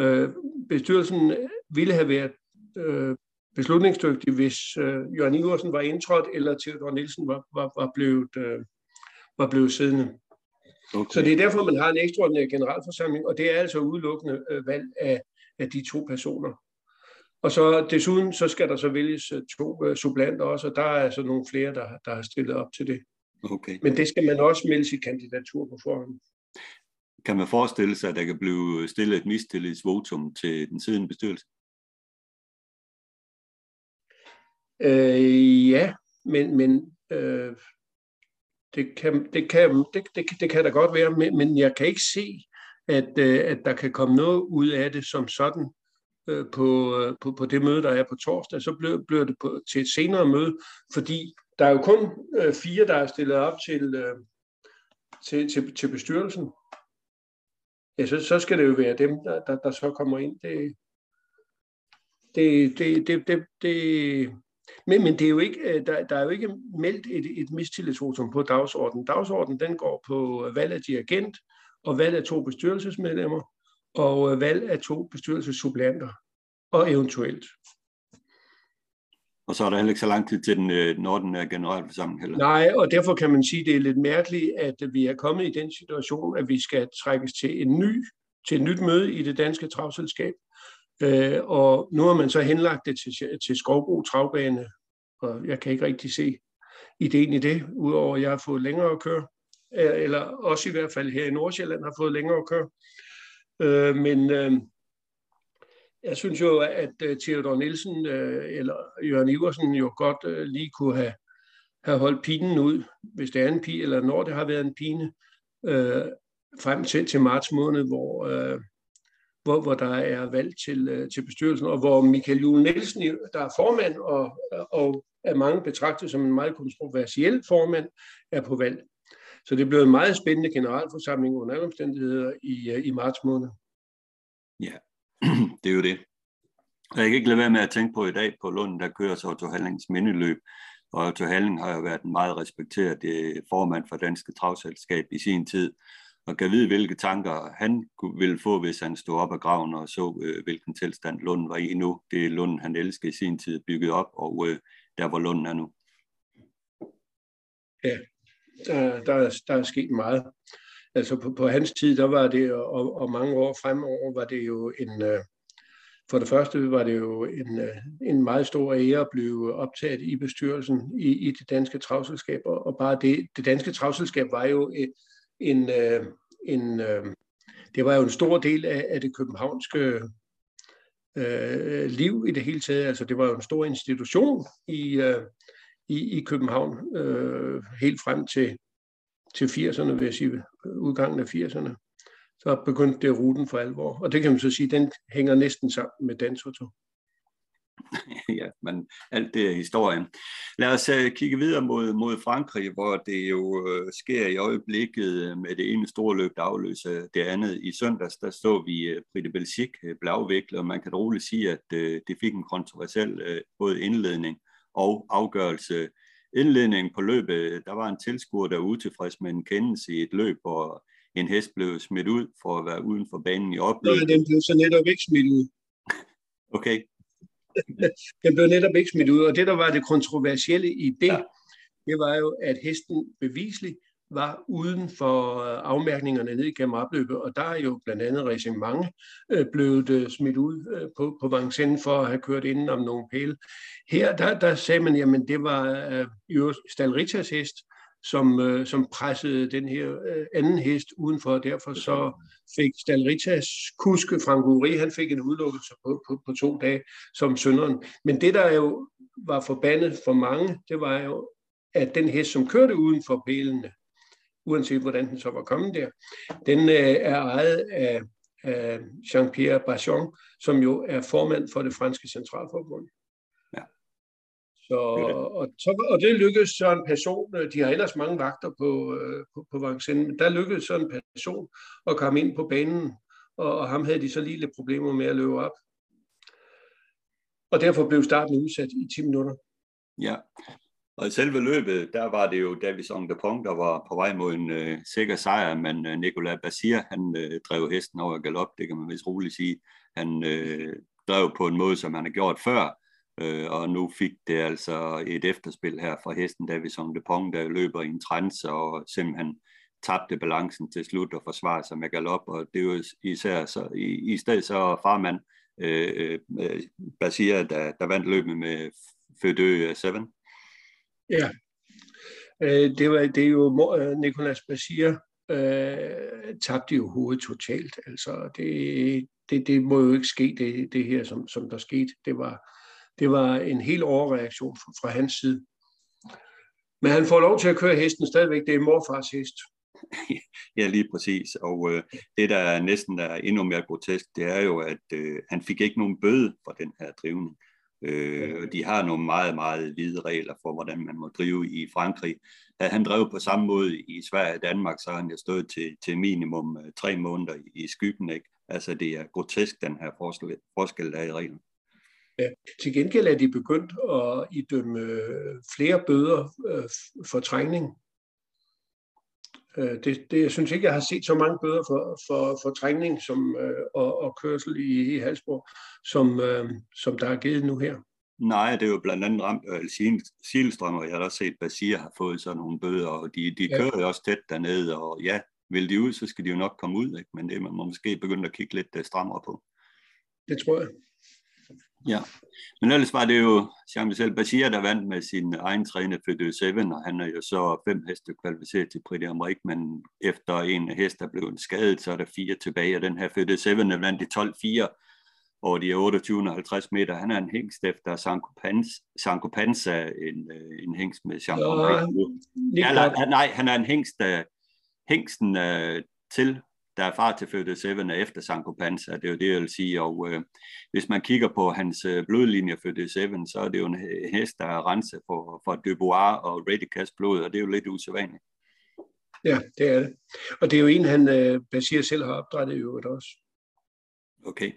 Speaker 2: Øh, bestyrelsen ville have været øh, beslutningsdygtig, hvis øh, Jørgen Iversen var indtrådt, eller Theodor Nielsen var, var, var, blevet, øh, var blevet siddende. Okay. Så det er derfor, man har en ekstraordinær generalforsamling, og det er altså udelukkende øh, valg af, af de to personer. Og så desuden så skal der så vælges øh, to øh, supplanter også, og der er altså nogle flere, der, der har stillet op til det.
Speaker 1: Okay.
Speaker 2: Men det skal man også melde sit kandidatur på forhånd.
Speaker 1: Kan man forestille sig, at der kan blive stillet et mistillidsvotum til den siddende bestyrelse?
Speaker 2: Øh, ja, men, men øh, det, kan, det, kan, det, det, det kan da godt være, men, men jeg kan ikke se, at, øh, at der kan komme noget ud af det som sådan øh, på, øh, på, på det møde, der er på torsdag. Så bliver, bliver det på, til et senere møde, fordi der er jo kun øh, fire, der er stillet op til, øh, til, til, til bestyrelsen. ja, så, så skal det jo være dem, der, der, der så kommer ind. Det, det, det, det, det, det, men, men det er jo ikke, øh, der, der er jo ikke meldt et, et mistillidsvotum på dagsordenen. Dagsordenen den går på valg af dirigent og valg af to bestyrelsesmedlemmer og øh, valg af to bestyrelsessupplanter og eventuelt.
Speaker 1: Og så er der heller ikke så lang tid til den, øh, når den er generalforsamling heller.
Speaker 2: Nej, og derfor kan man sige, at det er lidt mærkeligt, at vi er kommet i den situation, at vi skal trækkes til en ny, til et nyt møde i det danske travselskab. Øh, og nu har man så henlagt det til, til Skovbro Travbane, og jeg kan ikke rigtig se ideen i det, udover at jeg har fået længere at køre, øh, eller også i hvert fald her i Nordsjælland har fået længere at køre. Øh, men øh, jeg synes jo, at øh, Theodor Nielsen øh, eller Jørgen Iversen jo godt øh, lige kunne have, have holdt pinen ud, hvis det er en pige, eller når det har været en pine, øh, frem til, til marts måned, hvor, øh, hvor, hvor der er valg til, øh, til bestyrelsen, og hvor Michael Jule Nielsen, der er formand og, og er mange betragtet som en meget kontroversiel formand, er på valg. Så det blev en meget spændende generalforsamling under alle omstændigheder i, øh, i marts måned.
Speaker 1: Ja, *clears throat* det er jo det. Og jeg kan ikke lade være med at tænke på i dag på Lund, der kører så Otto Hallings mindeløb. Og Otto Halling har jo været en meget respekteret øh, formand for Danske Travselskab i sin tid, og kan vide, hvilke tanker han ville få, hvis han stod op af graven og så, øh, hvilken tilstand Lund var i nu. Det er Lund, han elskede i sin tid, bygget op, og øh, der hvor Lund er nu.
Speaker 2: Ja, der, der, er, der er sket meget. Altså på, på hans tid, der var det, og, og mange år fremover, var det jo en, øh, for det første var det jo en, øh, en meget stor ære at blive optaget i bestyrelsen i, i det danske travselskab, og bare det, det danske travselskab var jo et, en, øh, en øh, det var jo en stor del af, af det københavnske øh, liv i det hele taget. Altså det var jo en stor institution i, øh, i, i København øh, helt frem til til 80'erne, vil jeg sige, udgangen af 80'erne, så begyndte det ruten for alvor. Og det kan man så sige, den hænger næsten sammen med dansertog. *laughs*
Speaker 1: ja, men alt det er historien. Lad os uh, kigge videre mod, mod Frankrig, hvor det jo uh, sker i øjeblikket uh, med det ene store løb, der afløser det andet. I søndags, der så vi uh, Britte Belchik uh, blive afviklet, og man kan roligt sige, at uh, det fik en kontroversiel uh, både indledning og afgørelse indledningen på løbet, der var en tilskuer, der var utilfreds med en kendelse i et løb, hvor en hest blev smidt ud for at være uden for banen i opløbet.
Speaker 2: Nej, den blev så netop ikke smidt ud. *laughs*
Speaker 1: Okay. *laughs*
Speaker 2: den blev netop ikke smidt ud, og det, der var det kontroversielle i det, ja. det var jo, at hesten bevisligt var uden for øh, afmærkningerne ned igennem opløbet, og der er jo blandt andet Racing Mange øh, blevet øh, smidt ud på, på Vincennes for at have kørt inden om nogle pæle. Her, der, der sagde man, jamen det var jo Stalritas hest, som, som pressede den her anden hest udenfor, og derfor så fik Stalritas kuske Frank Uri, han fik en udelukkelse på, på, på to dage som sønderen. Men det, der jo var forbandet for mange, det var jo, at den hest, som kørte uden for pælene, uanset hvordan den så var kommet der, den øh, er ejet af, af Jean-Pierre Bachon, som jo er formand for det franske centralforbund. Så, og, så, og det lykkedes så en person, øh, de har ellers mange vagter på, øh, på, på Vincennes, men der lykkedes så en person at komme ind på banen, og, og ham havde de så lige lidt problemer med at løbe op. Og derfor blev starten udsat i 10 minutter.
Speaker 1: Ja, og i selve løbet, der var det jo Davison de Pong, der var på vej mod en øh, sikker sejr, men øh, Nicolas Basir, han øh, drev hesten over galop, det kan man vist roligt sige. Han øh, drev på en måde, som han har gjort før, øh, og nu fik det altså et efterspil her fra hesten Davison de Pong, der løber i en trance og simpelthen tabte balancen til slut og forsvarede sig med galop, og det er jo især så, i, i stedet så farmand øh, øh, Basir, der, der vandt løbet med Fødø 7.
Speaker 2: Øh, ja, øh, det, var, det er jo Nikolas øh, Nicolas Basir øh, tabte jo hovedet totalt. Altså, det, det, det må jo ikke ske, det, det her, som, som der skete. Det var, det var en helt overreaktion fra, fra hans side. Men han får lov til at køre hesten stadigvæk. Det er morfars hest. *laughs*
Speaker 1: ja, lige præcis. Og øh, det, der er næsten er endnu mere grotesk, det er jo, at øh, han fik ikke nogen bøde for den her drivning. Øh, de har nogle meget, meget hvide regler for, hvordan man må drive i Frankrig. Havde han drevet på samme måde i Sverige og Danmark, så har han jo stået til, til minimum øh, tre måneder i, skyggen. Ikke? Altså det er grotesk, den her forskel, forskel der er i
Speaker 2: reglerne. Til gengæld er de begyndt at idømme øh, flere bøder øh, for trængning. Øh, det, det, jeg synes ikke, jeg har set så mange bøder for, for, for trængning som, og, og kørsel i, i Halsborg, som, som der er givet nu her.
Speaker 1: Nej, det er jo blandt andet ramt øh, Silstrøm, og jeg har også set, at Basir har fået sådan nogle bøder, og de, de ja. kører jo også tæt dernede, og ja, vil de ud, så skal de jo nok komme ud, ikke? men det man må måske begynde at kigge lidt strammere på.
Speaker 2: Det tror jeg.
Speaker 1: Ja, men ellers var det jo Jean-Michel Bashir, der vandt med sin egen træner for 7, og han er jo så fem heste kvalificeret til Prix d'Amérique, men efter en hest er blevet skadet, så er der fire tilbage, og den her for 7 er vandt i 12-4 over de 2850 meter. Han er en hængst efter Sanko, Panza, en, øh, en hængst med Jean ja, ja, nej, han er en hængst, hængsten uh, til der er far til Føde Seven efter Sanko Panza, det er jo det, jeg vil sige. Og øh, hvis man kigger på hans øh, blodlinje Føde Seven, så er det jo en hest, der er renset for, for Dubois og Ready Cast blod, og det er jo lidt usædvanligt.
Speaker 2: Ja, det er det. Og det er jo en, han øh, Basir selv har opdrettet i øvrigt også.
Speaker 1: Okay.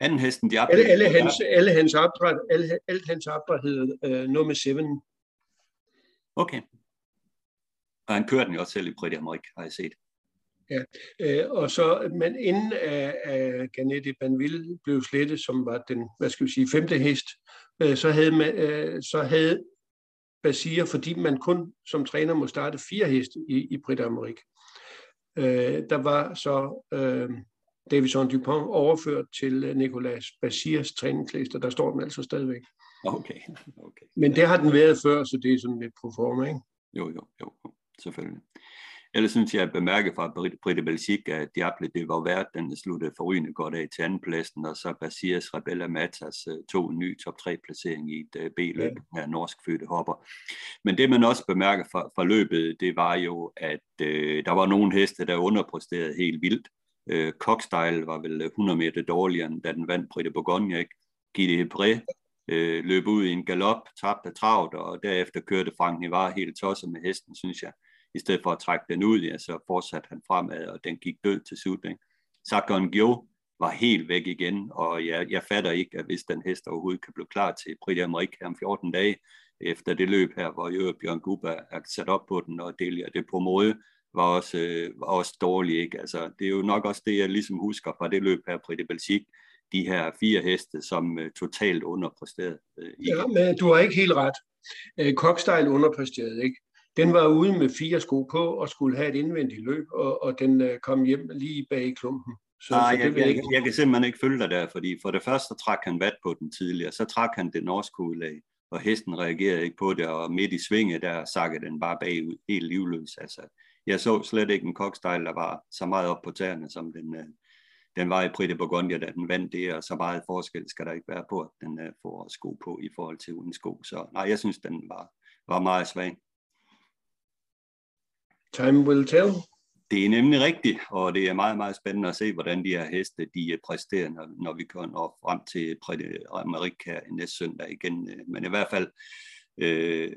Speaker 1: Anden hesten, de
Speaker 2: alle, alle, hans, alle hans opdræt, alle, alt hans opdræt hedder øh, nummer 7.
Speaker 1: Okay. Og han kører den jo også selv i Prix d'Amérique, har jeg set.
Speaker 2: Ja, øh, og så, men inden af, af Ganette Banville blev slettet, som var den, hvad skal vi sige, femte hest, øh, så havde, man, øh, så havde Basir, fordi man kun som træner må starte fire heste i, i Brit Amerik. Øh, der var så øh, Davison Dupont overført til Nicolas Basirs træningslister, der står den altså stadigvæk.
Speaker 1: Okay. okay.
Speaker 2: Men det har den været før, så det er sådan lidt pro forma, ikke?
Speaker 1: Jo, jo, jo, selvfølgelig. Ellers synes jeg at bemærke fra Britte Belgique, at Diable det var værd, den sluttede forrygende godt af til andenpladsen, og så Basirs Rebella Matas øh, to ny top 3 placering i et øh, B-løb ja. af norsk fødte hopper. Men det man også bemærker fra, fra løbet, det var jo, at øh, der var nogle heste, der underpræsterede helt vildt. Øh, Cockstyle var vel 100 meter dårligere, end da den vandt Britte Bourgogne? Gide Hebré øh, løb ud i en galop, tabte travlt, og derefter kørte Frank Nivar helt tosset med hesten, synes jeg i stedet for at trække den ud, ja, så fortsatte han fremad, og den gik død til slut. Sakon Gyo var helt væk igen, og jeg, jeg fatter ikke, at hvis den hest overhovedet kan blive klar til Prix d'Amérique om 14 dage, efter det løb her, hvor jo Bjørn Guba er sat op på den, og Delia det på måde, var også, øh, var også dårlig. Ikke? Altså, det er jo nok også det, jeg ligesom husker fra det løb her, Prix de Belgique, de her fire heste, som uh, totalt underpræsterede. Uh,
Speaker 2: ja, men du har ikke helt ret. Uh, Cockstyle underpræsterede, ikke? Den var ude med fire sko på og skulle have et indvendigt løb, og, og den øh, kom hjem lige bag klumpen.
Speaker 1: Så, Nej, så det jeg, jeg, ikke... jeg kan simpelthen ikke følge dig der, fordi for det første så trak han vat på den tidligere, så trak han det norske udlag, og hesten reagerede ikke på det, og midt i svinget der sakkede den bare bagud, helt livløs. Altså, jeg så slet ikke en kokstejl, der var så meget op på tæerne, som den, øh, den var i Prite Bourgogne, da den vandt det, og så meget forskel skal der ikke være på, at den øh, får sko på i forhold til uden sko. Så nej, jeg synes, den var, var meget svag.
Speaker 2: Time will tell.
Speaker 1: Det er nemlig rigtigt, og det er meget, meget spændende at se, hvordan de her heste de præsterer, når, når vi kommer frem til Amerika næste søndag igen. Men i hvert fald, øh,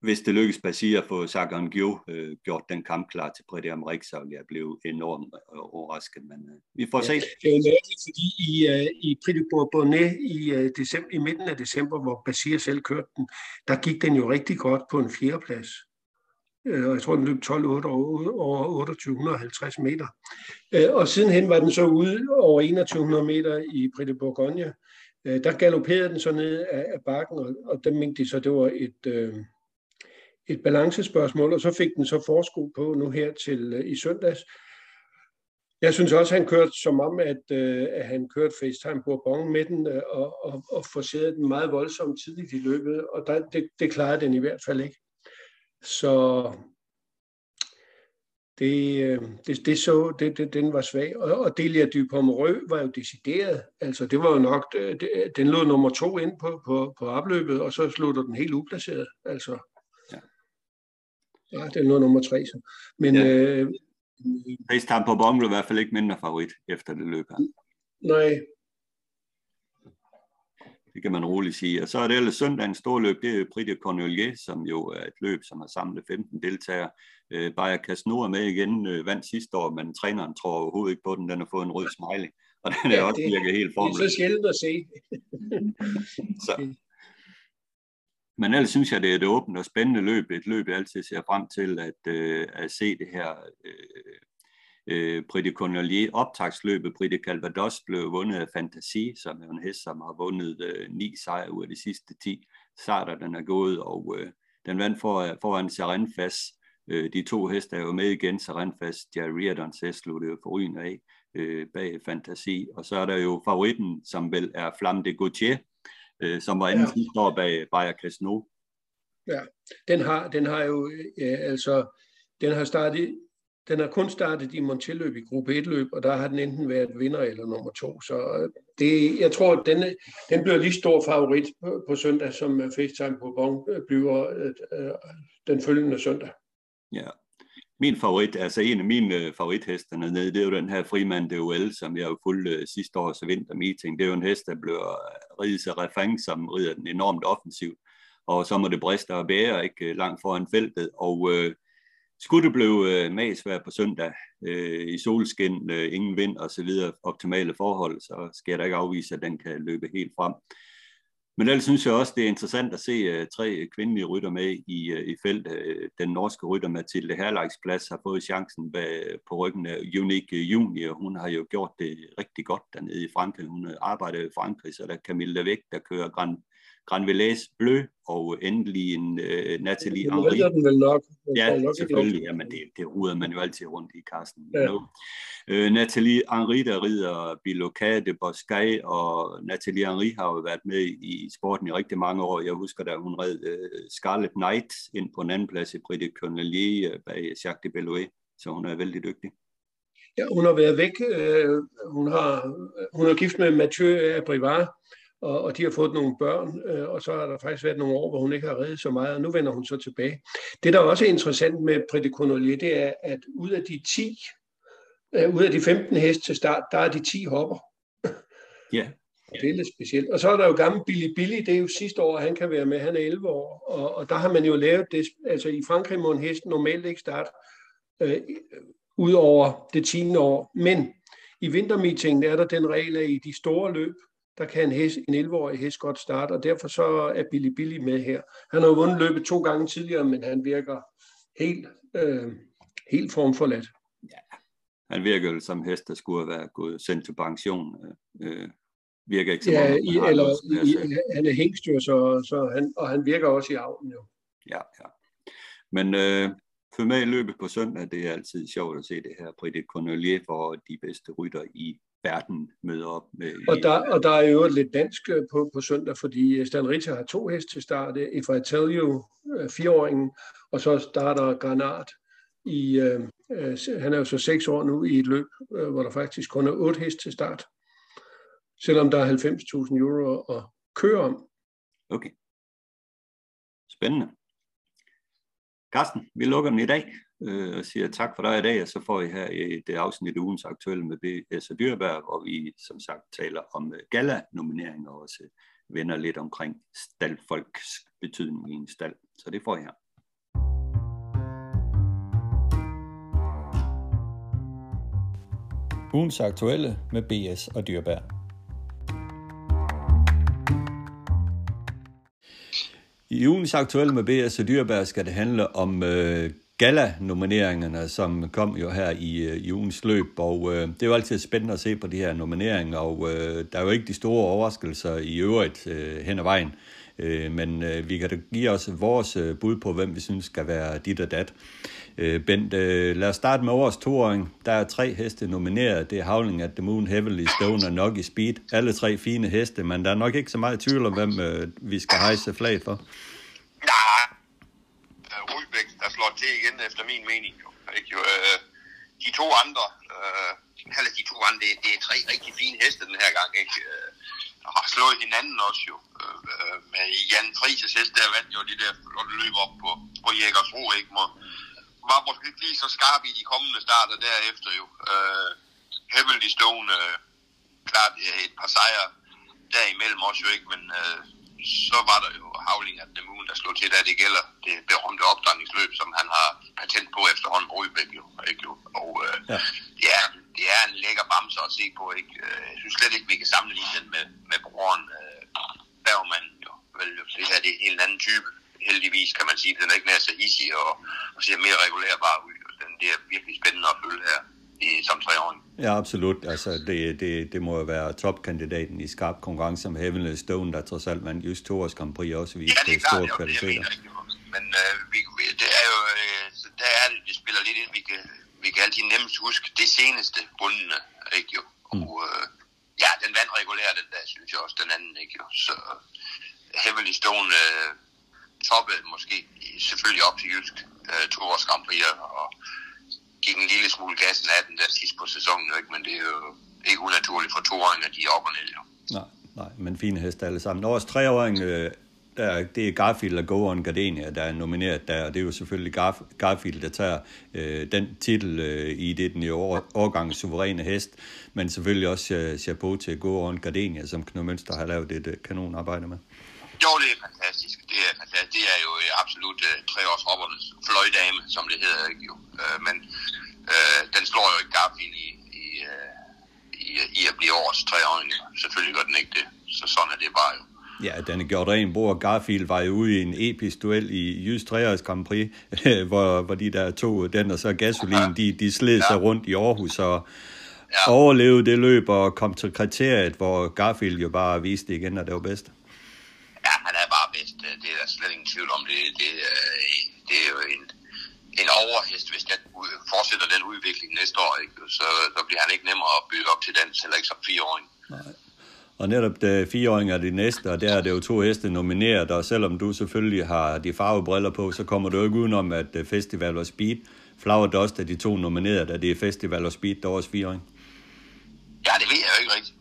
Speaker 1: hvis det lykkes Basir at få Sagan Gyo øh, gjort den kamp klar til Prix Amerik, så vil jeg blive enormt overrasket. Men øh, vi får se.
Speaker 2: Det er jo nærmest, fordi i, uh, i Prix de Bourbonnais i, uh, december, i midten af december, hvor Basir selv kørte den, der gik den jo rigtig godt på en fjerdeplads. Øh, og jeg tror, den løb 12 8 over 2850 meter. Øh, og sidenhen var den så ude over 2100 meter i Prix Bourgogne. Øh, der galopperede den så ned af bakken, og der mente de så, det var et, et balancespørgsmål, og så fik den så forsko på nu her til i søndags. Jeg synes også, at han kørte som om, at, at han kørte FaceTime Bourbon med den og, og, og forserede den meget voldsomt tidligt i løbet, og der, det, det klarede den i hvert fald ikke. Så det, øh, det, det så, det, det, den var svag. Og, og Delia du Pomerø var jo decideret. Altså, det var jo nok, det, den lå nummer to ind på, på, på opløbet, og så slutter den helt uplaceret. Altså, ja. ja, den lå nummer tre. Så. Men, ja. øh,
Speaker 1: FaceTime på Bong blev i hvert fald ikke mindre favorit efter det løb her.
Speaker 2: Nej.
Speaker 1: Det kan man roligt sige. Og så er det ellers søndagens store løb, det er Prix de Cornelier, som jo er et løb, som har samlet 15 deltagere. Øh, Bayer Casno er med igen, øh, vandt sidste år, men træneren tror overhovedet ikke på den. Den har fået en rød smiley, og den er ja, også virket helt formelig.
Speaker 2: Det er så sjældent at se. *laughs*
Speaker 1: så. Men ellers synes jeg, det er et åbent og spændende løb. Et løb, jeg altid ser frem til at, øh, at se det her øh, øh, de Cornelier optagsløbet. De Calvados blev vundet af Fantasy, som er en hest, som har vundet øh, ni sejre ud af de sidste 10 starter, den er gået, og øh, den vandt for, foran Serenfas. Øh, de to heste er jo med igen, Serenfas, Jerry Riordans hest, sluttede forrygende af øh, bag Fantasy. Og så er der jo favoritten, som vel er Flamme de Gautier, øh, som var anden ja. sidste år bag Bayer Casino.
Speaker 2: Ja, den har, den har jo, ja, altså, den har startet, den har kun startet i Montelløb i gruppe 1 løb, og der har den enten været vinder eller nummer to. Så øh, det, jeg tror, at den, øh, den bliver lige stor favorit på, på søndag, som øh, FaceTime på Bon bliver øh, den følgende søndag.
Speaker 1: Ja, min favorit, altså en af mine favorithester nede, det er jo den her Frimand DOL, som jeg jo fulgte sidste års vintermeeting. Det er jo en hest, der bliver ridet sig refang, som rider den enormt offensivt. Og så må det briste og bære ikke langt foran feltet. Og øh, skulle det blive øh, masvær på søndag øh, i solskin, øh, ingen vind og så videre, optimale forhold, så skal jeg da ikke afvise, at den kan løbe helt frem. Men ellers synes jeg også, det er interessant at se uh, tre kvindelige rytter med i, uh, i felt. Uh, øh, den norske rytter Mathilde Herlejksplads har fået chancen bag, på ryggen af Unique Junior. Hun har jo gjort det rigtig godt dernede i Frankrig. Hun arbejder i Frankrig, så der er Camille Væk, der kører Grand Granvillès Bleu, og endelig en uh, Nathalie Henri.
Speaker 2: Det den vel nok.
Speaker 1: Ja, nok selvfølgelig. Jamen, det, det ruder man jo altid rundt i, Carsten. Ja. Uh, Nathalie Henri, der rider Biloca de Boscay, og Nathalie Henri har jo været med i sporten i rigtig mange år. Jeg husker, da hun red uh, Scarlet Knight ind på en anden plads i Prix de Cornelier bag Jacques de Bellouet, så hun er vældig dygtig.
Speaker 2: Ja, hun har været væk. Hun har, hun er gift med Mathieu Abrivard, og, og de har fået nogle børn, øh, og så har der faktisk været nogle år, hvor hun ikke har reddet så meget, og nu vender hun så tilbage. Det, der også er interessant med Prediconolier, det er, at ud af de 10, øh, ud af de 15 heste til start, der er de 10 hopper.
Speaker 1: Ja.
Speaker 2: Det er lidt specielt. Og så er der jo gammel Billy Billy, det er jo sidste år, han kan være med, han er 11 år, og, og der har man jo lavet det, altså i Frankrig må en hest normalt ikke starte øh, ud over det 10. år, men i vintermeetingen er der den regel, at i de store løb, der kan en, hest, en 11-årig hest godt starte, og derfor så er Billy Billy med her. Han har jo vundet løbet to gange tidligere, men han virker helt, øh, helt formforladt.
Speaker 1: Ja, han virker jo som hest, der skulle være gået sendt til pension. Øh, virker ikke som
Speaker 2: ja, han, i, eller, i, han er hængstyr, så, så han, og han virker også i avlen jo.
Speaker 1: Ja, ja. Men øh, følg med i løbet på søndag, det er altid sjovt at se det her de Cornelier for de bedste rytter i verden møder op med.
Speaker 2: Og der, og der er jo lidt dansk øh, på, på søndag, fordi Stan Ritter har to heste til start. If I Tell You, øh, fireåringen, og så starter Granat i, øh, øh, han er jo så seks år nu i et løb, øh, hvor der faktisk kun er otte heste til start. Selvom der er 90.000 euro at køre om.
Speaker 1: Okay. Spændende. Carsten, vi lukker den i dag øh, og siger tak for dig i dag, og så får I her et afsnit af ugens aktuelle med B.S. og Dyrberg, hvor vi som sagt taler om øh, gala-nomineringer og også vender lidt omkring staldfolks betydning i en stald. Så det får I her. Ugens aktuelle med B.S. og Dyrberg. I ugens aktuelle med B.S. og Dyrberg skal det handle om øh, gala-nomineringerne, som kom jo her i, øh, i ugens løb, og øh, det er jo altid spændende at se på de her nomineringer, og øh, der er jo ikke de store overraskelser i øvrigt øh, hen ad vejen, øh, men øh, vi kan da give os vores øh, bud på, hvem vi synes skal være dit og dat. Øh, Bent, øh, lad os starte med årets toåring. Der er tre heste nomineret. Det er Howling at the Moon, Heavily Stone og Noggy Speed. Alle tre fine heste, men der er nok ikke så meget tvivl om, hvem øh, vi skal hejse flag for.
Speaker 3: slår til igen, efter min mening. Jo. Ikke? Jo, øh, de to andre, øh, eller de to andre, det, det er tre rigtig fine heste den her gang, ikke? Øh, har slået hinanden også jo. Øh, med Jan Frises hest, der vandt jo de der løb op på, på Jægersro, ikke? Må, var måske ikke lige så skarp i de kommende starter derefter jo. Øh, Heavenly Stone, øh, klart øh, et par sejre derimellem også jo ikke, men øh, så var der jo Havling af dem ugen, der slog til, da det gælder det berømte opdragningsløb, som han har patent på efterhånden Rybæk jo. Ikke? jo. Og øh, ja. det, er, det er en lækker bamse at se på. Ikke? Øh, jeg synes slet ikke, vi kan sammenligne den med, med broren øh, Bergman. Jo. Vel, det her det er en helt anden type. Heldigvis kan man sige, den er ikke nær så hissig og, og ser mere regulærbar ud. Den, det er virkelig spændende at følge her i, som treåring.
Speaker 1: Ja, absolut. Altså, det, det, det må jo være topkandidaten i skarp konkurrence med Heavenly Stone, der trods alt vandt just Tours Grand Prix også viste
Speaker 3: ja, det er
Speaker 1: klart, store
Speaker 3: kvaliteter. Men øh, vi, det er jo, øh, der er det, det spiller lidt ind, vi kan, vi kan altid nemmest huske det seneste bundne, ikke jo? Mm. Og, øh, ja, den vandt regulært, den der, synes jeg også, den anden, ikke jo? Så Heavenly Stone øh, toppede måske selvfølgelig op til Jysk øh, Tours Grand Prix, og gik en lille smule gassen af den der sidst på sæsonen, ikke? men det er jo ikke unaturligt for toåringer, de er op og ned. Jo.
Speaker 1: Nej, nej, men fine heste alle sammen. Årets treåring, øh, der, det er Garfield og Go on Gardenia, der er nomineret der, og det er jo selvfølgelig Garf, Garfield, der tager øh, den titel øh, i det den i år, årgangens suveræne hest, men selvfølgelig også øh, chapeau til Go on Gardenia, som Knud Mønster har lavet et øh, kanonarbejde med.
Speaker 3: Jo, det er fantastisk. Det er, fantastisk. Det er jo absolut uh, treårshoppernes fløjdame, som det hedder. Ikke, jo. Uh, men uh, den slår jo ikke Garfield i, i, uh, i, i at blive årets treåring. Selvfølgelig gør den ikke det. Så sådan er det bare jo.
Speaker 1: Ja, den er gjort ren bror. Garfield var jo ude i en episk duel i Jysk 3 Grand Prix, *laughs* hvor, hvor de der to, den og så gasolin, ja. de, de sled ja. sig rundt i Aarhus og ja. overlevede det løb og kom til kriteriet, hvor Garfield jo bare viste igen, at det var bedst.
Speaker 3: Ja, han er bare bedst. Det er der slet ingen tvivl om. Det, det, det er jo en, en overhest, hvis den fortsætter den udvikling næste år. Ikke? Så, så bliver han ikke nemmere at bygge op til den, heller ikke som fireåring.
Speaker 1: Nej. Og netop det fireåringer er de næste, og der er det jo to heste nomineret, og selvom du selvfølgelig har de farvebriller på, så kommer du ikke udenom, at øh, Festival og Speed, Flower Dust er de to nomineret, at det er Festival og Speed, der er også fireåring.
Speaker 3: Ja, det ved jeg jo ikke rigtigt.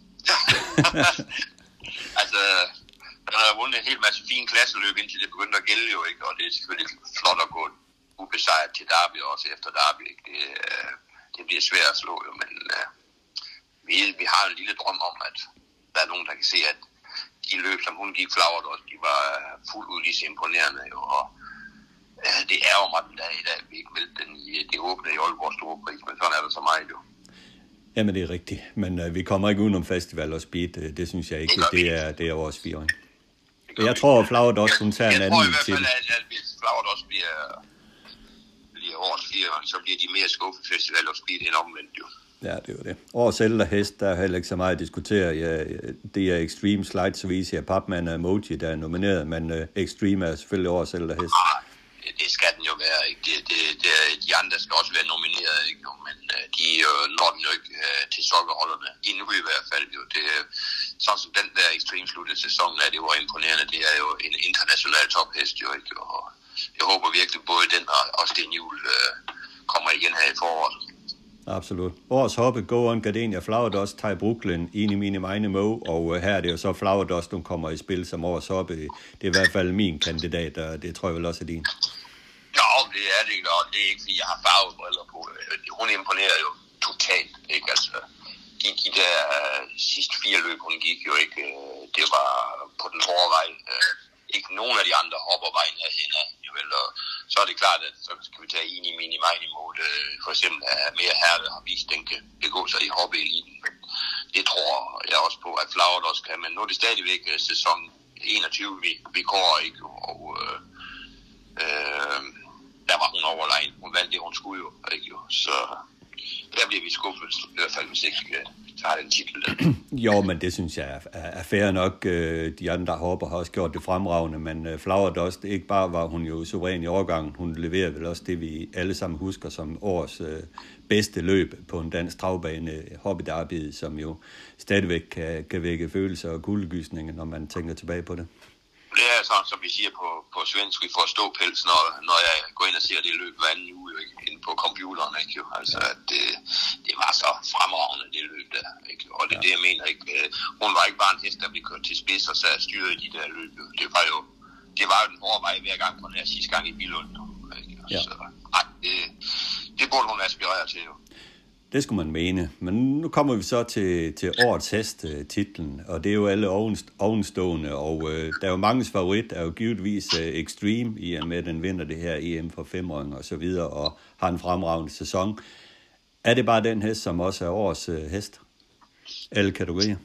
Speaker 3: *laughs* altså, han har vundet en hel masse fine klasseløb, indtil det begyndte at gælde jo, ikke? Og det er selvfølgelig flot at gå ubesejret til Derby, også efter Derby, ikke? Det, øh, det bliver svært at slå, jo, men uh, vi, vi har en lille drøm om, at der er nogen, der kan se, at de løb, som hun gik flagret også, de var øh, fuldt ud lige så imponerende, jo, og uh, det er jo mig den dag i dag, vi ikke meldte den i det åbne i Aalborg Store Pris, men sådan er det så meget jo.
Speaker 1: Jamen det er rigtigt, men uh, vi kommer ikke udenom festival og speed, det synes jeg ikke, det, det er, det er vores firing. Jeg tror, at Flower også hun tager en anden.
Speaker 3: Jeg tror i hvert fald, at, at hvis Flower også bliver, bliver årets fire, så bliver de mere skuffet festival og speed end omvendt jo.
Speaker 1: Ja, det var det. Årets ældre hest, der er heller ikke så meget at diskutere. Ja, det er Extreme Slide Service, ja, Papman og Emoji, der er nomineret, men uh, Extreme er selvfølgelig årets ældre hest.
Speaker 3: Ah, det, skal den jo være, ikke? Det, det, det, de andre skal også være nomineret, ikke? Men øh, de øh, når den jo ikke øh, til sokkerholderne, endnu i hvert fald. Jo. Det, øh, sådan som den der ekstrem sluttede sæson er, det var imponerende. Det er jo en international tophest, jo ikke? Og jeg håber virkelig både den og, og Sten Juhl øh, kommer igen her i foråret.
Speaker 1: Absolut. Årets hoppe, Go on Gardenia, Flower Dust, Thai Brooklyn, Ine Mine Mine Mo, og øh, her er det jo så Flower Dust, hun kommer i spil som årets hoppe. Det er i hvert fald min kandidat, og det tror jeg vel også er din.
Speaker 3: Ja, det er det, og det er ikke, fordi jeg har farvebriller på. Øh, hun imponerer jo totalt, ikke? Altså, de, de der uh, sidste fire løb, hun gik jo ikke, uh, det var på den hårde vej. Uh, ikke nogen af de andre hopper vejen herhen af alligevel. Og så er det klart, at så skal vi tage en i mini mini mod øh, for eksempel at mere herre har vist, den kan begå sig i hoppeeliten. Det tror jeg også på, at Flower også kan, men nu er det stadigvæk øh, sæson 21, vi, vi går ikke, og øh, øh, der var hun overlegen. Hun valgte det, hun skulle jo, ikke. Så der bliver vi skuffet, i hvert fald hvis ikke øh, tager den titel. *clears throat*
Speaker 1: jo, men det synes jeg er, er fair nok. Øh, de andre hopper har også gjort det fremragende, men øh, Flower Dust, ikke bare var hun jo suveræn i overgangen, hun leverer vel også det, vi alle sammen husker som års øh, bedste løb på en dansk travbane, Hobby Derby, som jo stadigvæk kan, kan vække følelser og guldgysninger, når man tænker tilbage på det
Speaker 3: det er sådan, som vi siger på, på svensk, vi får ståpels, når, når jeg går ind og ser det løb hver anden uge ikke? ind på computeren. Ikke? Jo? Altså, ja. det, det var så fremragende, det løb der. Ikke? Og det er ja. det, jeg mener. Ikke? Øh, hun var ikke bare en hest, der blev kørt til spids og så styret de der løb. Det var jo det var jo den hårde vej hver gang på den her sidste gang i Bilund. Ikke? Ja. Så, ej, det, det burde hun aspirere til. Jo.
Speaker 1: Det skulle man mene. Men nu kommer vi så til, til årets hest-titlen, øh, og det er jo alle ovenstående, og øh, der er jo mange favorit, er jo givetvis øh, Extreme, i og med at den vinder det her EM for femåringer og så videre, og har en fremragende sæson. Er det bare den hest, som også er årets øh, hest? Alle kategorier?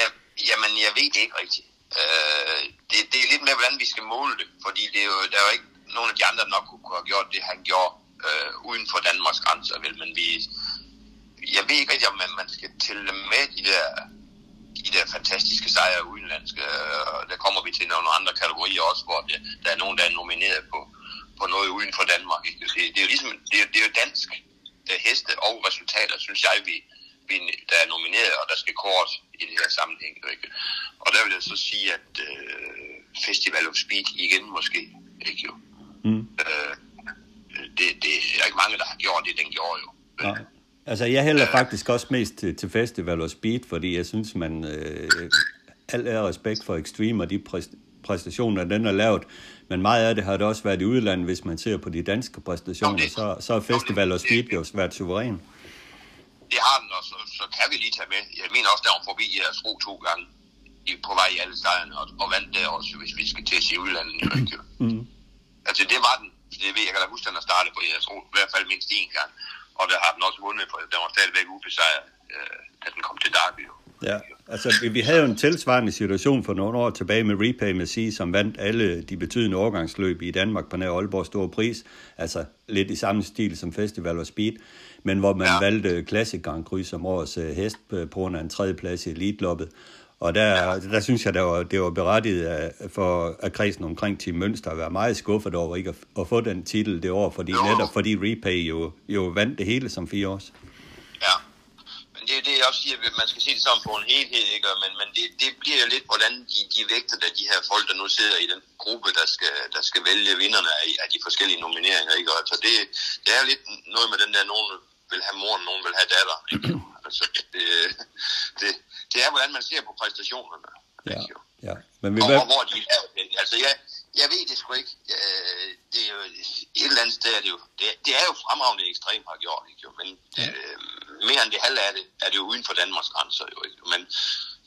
Speaker 3: Ja, jamen, jeg ved det ikke rigtigt. Øh, det, det er lidt med, hvordan vi skal måle det, fordi det er jo, der er jo ikke nogen af de andre, der nok kunne have gjort det, han gjorde øh, uden for Danmarks grænser, vel, men vi, jeg ved ikke rigtig, om man, man skal tælle med de der, de der fantastiske sejre udenlandske. Og der kommer vi til nogle andre kategorier også, hvor det, der er nogen, der er nomineret på, på noget uden for Danmark. Ikke? Det, det, er jo ligesom, det, er, det er jo dansk der heste og resultater, synes jeg, vi, vi, der er nomineret, og der skal kort i det her sammenhæng. Ikke? Og der vil jeg så sige, at øh, Festival of Speed igen måske, ikke jo? Mm. Øh, det, det er ikke mange, der har gjort det, den gjorde jo. Ja.
Speaker 1: Altså, jeg hælder faktisk også mest til, til Festival og Speed, fordi jeg synes, man... Øh, alt er respekt for Extreme og de præstationer, den er lavet. Men meget af det har det også været i udlandet, hvis man ser på de danske præstationer, så, så er Festival og Speed jo været suveræn.
Speaker 3: Det har den, og så, så kan vi lige tage med. Jeg mener også, der var forbi jeres ro to gange på vej i alle sejrene, og, og vandt der også, hvis vi skal til at se udlandet. Mm. Altså, det var den. Det ved jeg, jeg kan da huske, den har startet på jeres ro, i hvert fald mindst én gang og der har den også vundet, for den var stadigvæk ubesejret, øh, da den kom til Derby.
Speaker 1: Ja, altså vi havde jo en tilsvarende situation for nogle år tilbage med Repay Messi, som vandt alle de betydende overgangsløb i Danmark på nær Aalborg Store Pris, altså lidt i samme stil som Festival og Speed, men hvor man ja. valgte Classic Grand Prix som årets øh, hest på grund af en tredjeplads i Elite-loppet. Og der, der synes jeg, der var, det var berettiget for at kredsen omkring Team Mønster at være meget skuffet over ikke at, at få den titel det år, fordi jo. netop fordi Repay jo, jo vandt det hele som fire års.
Speaker 3: Ja, men det er det, jeg også siger, at man skal se det sammen på en helhed, ikke? men, men det, det bliver lidt, hvordan de, de vægter, der de her folk, der nu sidder i den gruppe, der skal, der skal vælge vinderne af, af de forskellige nomineringer. Ikke? Og altså det, det er lidt noget med den der, nogen vil have mor, nogen vil have datter. Ikke? *clears throat* altså, det, det, det er, hvordan man ser på præstationerne.
Speaker 1: Ja, ja. Men vi
Speaker 3: og, og hvor de er. Altså, jeg, jeg ved det sgu ikke. Det er jo, et eller andet sted er det jo, det, det er jo fremragende ekstremt har gjort, ikke jo? men ja. øh, mere end det halve af det, er det jo uden for Danmarks grænser, jo ikke? Men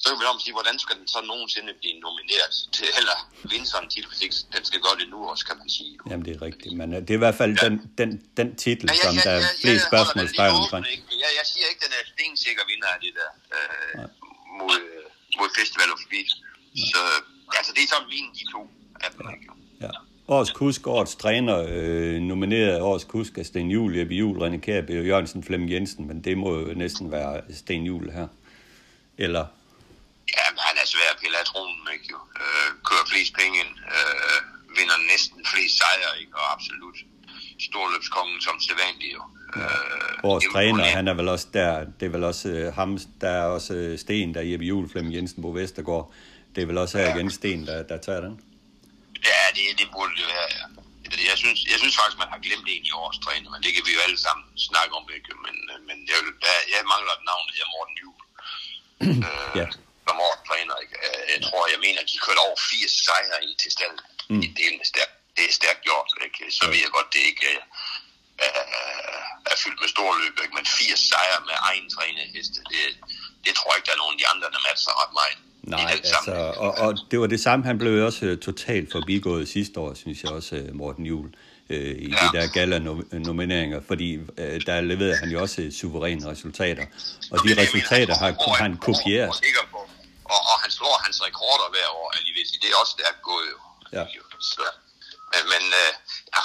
Speaker 3: så kan vi om sige, hvordan skal den så nogensinde blive nomineret til, eller vinde sådan en titel, hvis ikke den skal gøre det nu også, kan man sige. Jo.
Speaker 1: Jamen det er rigtigt, men øh, det er i hvert fald ja. den, den, den titel, ja, ja, som der er flest spørgsmål omkring.
Speaker 3: Jeg, jeg siger ikke, den er stensikker vinder af det der. Øh, mod, mod Festival of Speed. Så altså, det er sådan min de to af dem, ja. ja.
Speaker 1: Årets kusk, årets træner, øh, nomineret årets kusk af Sten Juhl, Jeppe Juhl, René Kjær, Bjørn Jørgensen, Flemming Jensen, men det må jo næsten være Sten Juhl her. Eller?
Speaker 3: Ja, men han er svær at pille af tronen, ikke jo. Øh, kører flest penge ind, øh, vinder næsten flest sejre, ikke? Og absolut storløbskongen som sædvanligt jo.
Speaker 1: Øh, Vores træner, han er vel også der, det er vel også uh, ham, der er også uh, Sten, der er Jeppe Juhl, Flemming Jensen, Bo Vestergaard. Det er vel også her ja. igen Sten, der, der tager den?
Speaker 3: Ja, det, det burde det være, ja. Jeg synes, jeg synes faktisk, man har glemt en i årets træner, men det kan vi jo alle sammen snakke om, ikke? Men, øh, men jeg, jeg, jeg mangler et navn, der hedder Morten Juhl. *clears throat* øh, ja. Som årets træner, ikke? Jeg tror, jeg mener, at de kørte over 80 sejre i til stedet. Mm. Det, er stærkt, det er stærkt gjort, ikke? Så ja. ved jeg godt, det ikke er, er, er fyldt med store løb, ikke? men 80 sejre med egen trænede heste, det, det tror jeg ikke, der er nogen af de andre, der matcher ret meget.
Speaker 1: Nej, altså, og, og det var det samme, han blev også uh, totalt forbigået sidste år, synes jeg også, uh, Morten Juhl, uh, i ja. de der gala-nomineringer, fordi uh, der leverede han jo også suveræne resultater, og de resultater har han kopieret.
Speaker 3: Og, og, han slår hans rekorder hver år, alligevel, det er også stærkt gået jo. Ja. Så, men, men ja,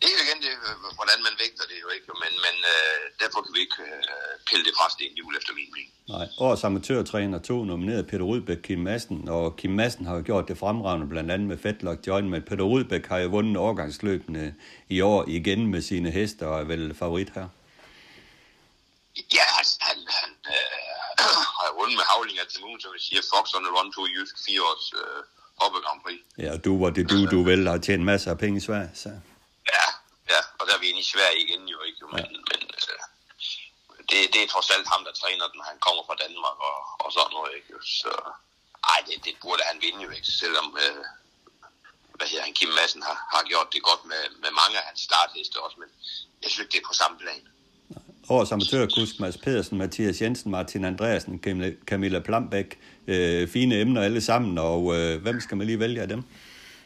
Speaker 3: det er jo igen det, hvordan man vægter det jo ikke, men, men øh, derfor kan vi ikke øh, pille det fra sten jul efter min mening.
Speaker 1: Nej, årets amatørtræner to nomineret Peter Rudbæk, Kim Madsen, og Kim Madsen har jo gjort det fremragende blandt andet med Fetlock Join, men Peter Rudbæk har jo vundet overgangsløbene i år igen med sine heste og er vel favorit her.
Speaker 3: Ja, altså, han, han øh, *clears throat* har vundet med havlinger til Moon, som vi siger, Fox on the Run to Jysk, fire års øh, Hoppe Grand Prix.
Speaker 1: Ja, du var det du, du vel har tjent masser af penge i Sverige, så...
Speaker 3: Ja, ja, og der er vi inde i Sverige igen jo, ikke? Men, ja. men øh, det, det er trods alt ham, der træner den. Han kommer fra Danmark og, og sådan noget, ikke? Så ej, det, det burde han vinde jo, ikke? Selvom, øh, hvad hedder han, Kim Madsen har, har gjort det godt med, med mange af hans startheste også, men jeg synes det er på samme plan.
Speaker 1: års amatørkusk, Mads Pedersen, Mathias Jensen, Martin Andreasen, Camilla Plambæk. Øh, fine emner alle sammen, og øh, hvem skal man lige vælge af dem?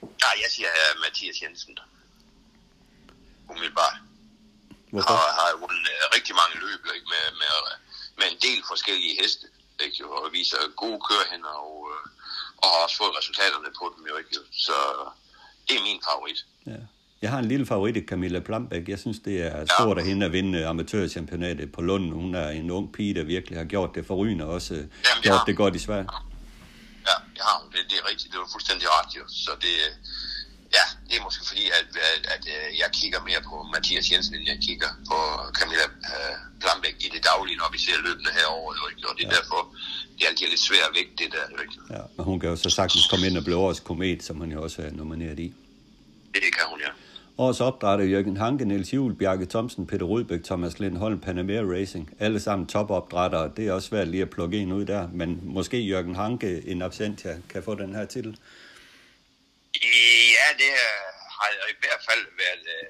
Speaker 3: Ja, jeg siger uh, Mathias Jensen. Umiddelbart.
Speaker 1: Hvorfor?
Speaker 3: Har, har vundet uh, rigtig mange løb ikke? Med, med, med en del forskellige heste, ikke? og viser gode kørehænder, og, uh, og har også fået resultaterne på dem. Jo, ikke? Så det er min favorit.
Speaker 1: Ja. Jeg har en lille favorit Camilla Plambæk. Jeg synes, det er stort af hende at vinde amatørchampionatet på Lund. Hun er en ung pige, der virkelig har gjort det forrygende og også Jamen, gjort det godt i Sverige.
Speaker 3: Ja, det har hun. Det, det er rigtigt. Det var fuldstændig ret, jo. Så det, ja, det er måske fordi, at, at, at øh, jeg kigger mere på Mathias Jensen, end jeg kigger på Camilla uh, Plambæk i det daglige, når vi ser løbende herovre. Ikke? Og det er ja. derfor, det er altid lidt svært at vægte det der. Ikke?
Speaker 1: Ja, men hun kan jo så sagtens komme ind og blive årets komet, som hun jo også er nomineret i.
Speaker 3: Det kan hun, ja.
Speaker 1: Årets opdrætter Jørgen Hanke, Niels Juhl, Bjarke Thomsen, Peter Rudbæk, Thomas Lindholm, Panamera Racing. Alle sammen topopdrættere. Det er også svært lige at plukke en ud der, men måske Jørgen Hanke, en absentia, kan få den her titel.
Speaker 3: Ja, det har i hvert fald været øh,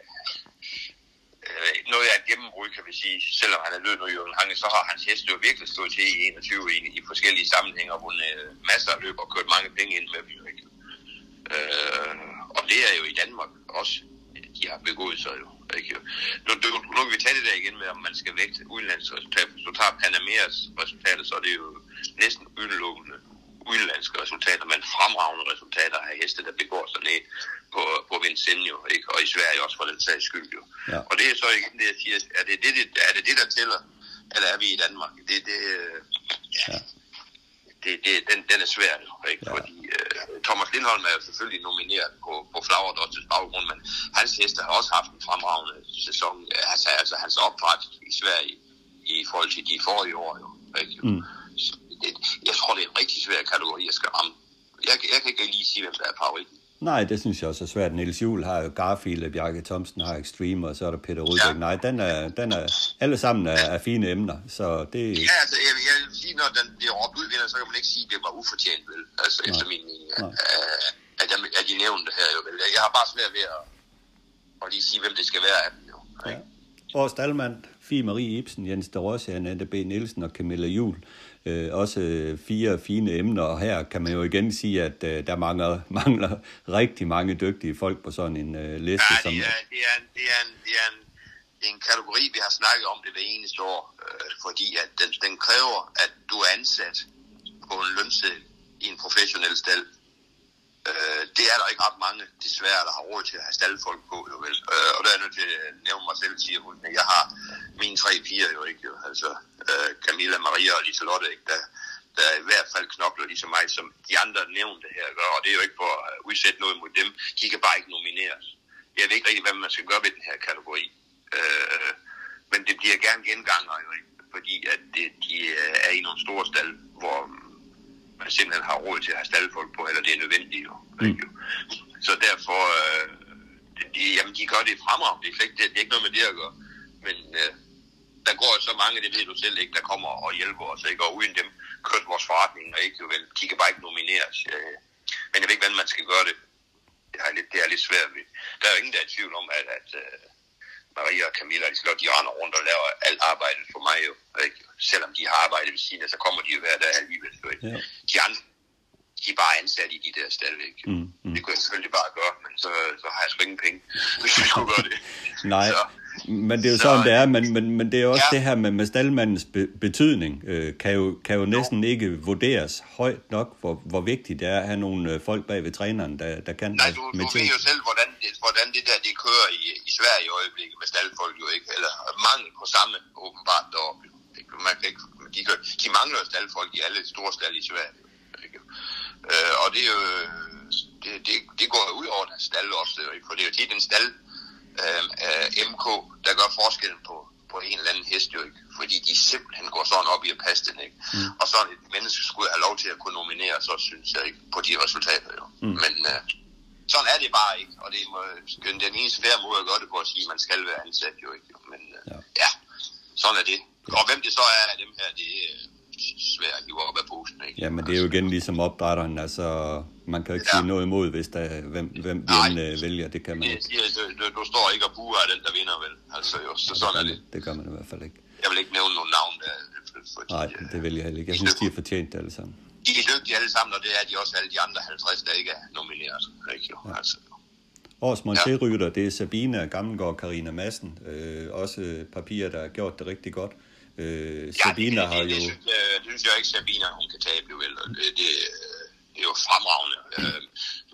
Speaker 3: øh, noget af et gennembrud, kan vi sige. Selvom han er løbet nu Jørgen Hange, så har hans hest jo virkelig stået til i 21 i, i forskellige sammenhænge, og vundet øh, masser af løb og kørt mange penge ind med dem. Ikke? Øh, og det er jo i Danmark også de har begået sig jo. Ikke? Nu, nu, nu kan vi tage det der igen med, om man skal vægte udenlandsresultater. Så Hvis du tager Panameras resultater, så er det jo næsten udelukkende udenlandske resultater, men fremragende resultater af heste, der begår sig ned på, på Vincennes, ikke? og i Sverige også for den sags skyld. Jo. Ja. Og det er så igen det, jeg siger, er det det, det, er det, det der tæller, eller er vi i Danmark? Det, det, ja. ja. Det, det, den, den er svær, jo, ikke? Ja. fordi Thomas Lindholm er jo selvfølgelig nomineret på, på Flower baggrund, men hans heste har også haft en fremragende sæson. Altså, altså hans opdræt i Sverige i forhold til de forrige år. Jo, ikke? Mm. Det, jeg tror, det er en rigtig svær kategori, jeg skal ramme. Jeg, jeg kan ikke lige sige, hvem der er favoritten.
Speaker 1: Nej, det synes jeg også er svært. Niels Juhl har jo Garfield, Bjarke Thomsen har Extreme, og så er der Peter Rudbæk. Ja. Nej, den er, den er, alle sammen er, er fine emner, så det...
Speaker 3: Ja, altså, jeg, jeg vil sige, når den bliver råbt ud vinder, så kan man ikke sige, at det var ufortjent, vel? Altså, Nej. efter min mening, at, at, at, de nævnte her, jo, vel? Jeg har bare svært ved at, at lige sige, hvem det skal være af dem, jo. Ja.
Speaker 1: Vores Dalmand, Fie Marie Ibsen, Jens Derossi, Annette B. Nielsen og Camilla Jul øh, også fire fine emner, og her kan man jo igen sige, at øh, der mangler, *laughs* mangler rigtig mange dygtige folk på sådan en øh, liste.
Speaker 3: Ja, det er, det, er en, det, er en, det, er en, det er en kategori, vi har snakket om det hver eneste år, øh, fordi at den, den kræver, at du er ansat på en lønseddel i en professionel stald. Øh, det er der ikke ret mange, desværre, der har råd til at have staldfolk på, jo vel. Øh, og der er jeg nødt til at nævne mig selv, siger hun. Jeg har mine tre piger jo ikke, jo. Altså øh, Camilla, Maria og Liselotte, ikke? Der, der i hvert fald knokler lige så meget, som de andre nævnte her gør. Og det er jo ikke for at udsætte noget mod dem. De kan bare ikke nomineres. Jeg ved ikke rigtig, hvad man skal gøre ved den her kategori. Øh, men det bliver gerne genganger, jo ikke? Fordi at det, de er i nogle store stald, hvor man simpelthen har råd til at have staldfolk på, eller det er nødvendigt jo. Mm. Så derfor, øh, de, jamen de gør det fremragende. Det er, ikke, det, det er ikke noget med det at gøre. Men øh, der går så mange, det ved du selv ikke, der kommer og hjælper os, ikke? Og uden dem kørte vores forretning, og ikke jo vel, de kan bare ikke nomineres. Øh, men jeg ved ikke, hvordan man skal gøre det. Det er lidt, det er lidt svært ved. Der er jo ingen, der er i tvivl om, at, at uh, Maria og Camilla, de, slår, de render rundt og laver alt arbejdet for mig jo. Ikke? Selvom de har arbejdet ved siden af, så kommer de jo hver dag alligevel. Ja. De andre, de er bare ansat i de der stadigvæk. Mm, mm. Det kunne jeg selvfølgelig bare gøre, men så, så har jeg sgu ingen penge, *laughs* hvis jeg skulle gøre det. *laughs*
Speaker 1: Nej. Så, men det er jo så, sådan, det er, men, men, men det er også ja. det her med, med staldmandens be, betydning, øh, kan, jo, kan jo næsten ikke vurderes højt nok, hvor, hvor vigtigt det er at have nogle øh, folk bag ved træneren, der, der kan
Speaker 3: Nej, du, du ved jo selv, hvordan det, hvordan det der det kører i, i Sverige i øjeblikket med staldfolk jo ikke, eller mangel på samme åbenbart deroppe. Man kan ikke, de, gør, de mangler staldfolk i alle store stald i Sverige. Ikke? Øh, og det jo, det, det, det går ud over den stald også, for det er jo tit en stald, øh, MK, der gør forskellen på, på en eller anden hest jo ikke, fordi de simpelthen går sådan op i at passe den, ikke? Mm. Og sådan et menneske skulle have lov til at kunne nominere, så synes jeg ikke, på de resultater jo. Mm. Men øh, sådan er det bare ikke, og det er, den eneste færre måde at gøre det på at sige, at man skal være ansat jo ikke. Men øh, ja. ja, sådan er det. Og hvem det så er af dem her, det er svært at hive op af posen. Ikke?
Speaker 1: Ja, men det er jo igen ligesom opdrætteren, altså man kan jo ikke ja. sige noget imod, hvis der, hvem, hvem de end øh, vælger, det kan man
Speaker 3: ikke. Du, du, du står ikke og buer af den, der vinder vel, altså jo, så sådan ja, er det.
Speaker 1: Det gør man i hvert fald ikke.
Speaker 3: jeg vil ikke nævne nogen navn. Der,
Speaker 1: fordi, Nej, det vil jeg heller ikke. Jeg synes, de er fortjent alle sammen.
Speaker 3: De er dygtige alle sammen, og det er de også alle de andre 50, der ikke er nomineret. Ikke, jo? Ja. Altså,
Speaker 1: Års monterrytter, ja. det er Sabine Gammelgaard Karina Madsen. Øh, også papirer, der har gjort det rigtig godt. Øh,
Speaker 3: ja, Sabine det, det, har det, jo... Det synes, jeg, det synes jeg ikke, Sabine hun kan tabe jo vel. Det, det, det er jo fremragende. Øh,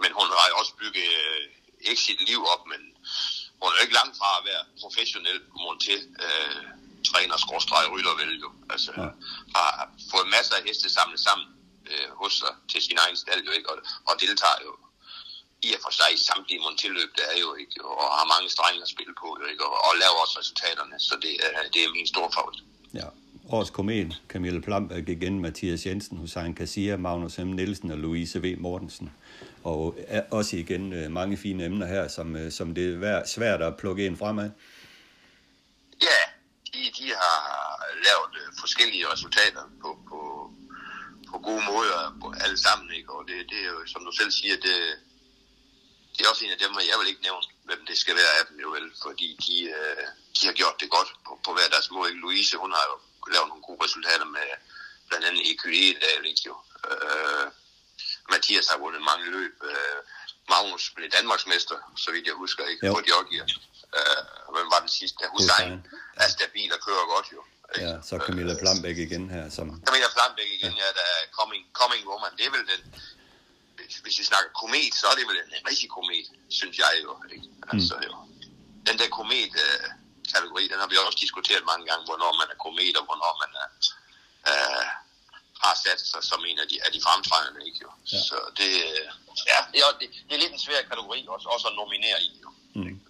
Speaker 3: men hun har jo også bygget øh, ikke sit liv op, men hun er jo ikke langt fra at være professionel monter. Øh, træner skråstreg rytter vel jo. Altså, ja. har fået masser af heste samlet sammen øh, hos sig til sin egen stald jo ikke, og, og deltager jo i og for sig samtlige monteløb, der er jo ikke, og har mange strenge at spille på, jo ikke, og, og laver også resultaterne, så det er, det er min store favorit.
Speaker 1: Ja, årets komet, Camille Plumberg igen, Mathias Jensen, Hussein Kassia, Magnus M. Nielsen og Louise V. Mortensen. Og også igen øh, mange fine emner her, som, øh, som det er svært at plukke ind fremad.
Speaker 3: Ja, de, de har lavet øh, forskellige resultater på, på, på gode måder alle sammen, ikke? og det, det er jo, som du selv siger, det, det er også en af dem, og jeg vil ikke nævne, hvem det skal være af dem jo vel, fordi de, øh, de har gjort det godt på, på hver deres måde. Louise, hun har jo lavet nogle gode resultater med blandt andet EQE, der ikke jo. Øh, Mathias har vundet mange løb. Øh, Magnus blev Danmarksmester, så vidt jeg husker, ikke? Jo. På Georgia. Øh, hvem var den sidste? Hussein er stabil og kører godt jo.
Speaker 1: Ikke? Ja, så Camilla øh, Plambæk igen her. Som...
Speaker 3: Camilla Plambæk igen, ja, der er coming, coming woman. Det er vel den, hvis vi snakker komet, så er det vel en rigtig komet, synes jeg jo. Ikke? Mm. Altså, jo. Den der komet-kategori, den har vi også diskuteret mange gange, hvornår man er komet, og hvornår man er, øh, har sat sig som en af de, af de fremtrædende. Ikke, jo? Ja. Så det, ja, det, er, det, det er lidt en svær kategori også, også at nominere i. Jo. Mm.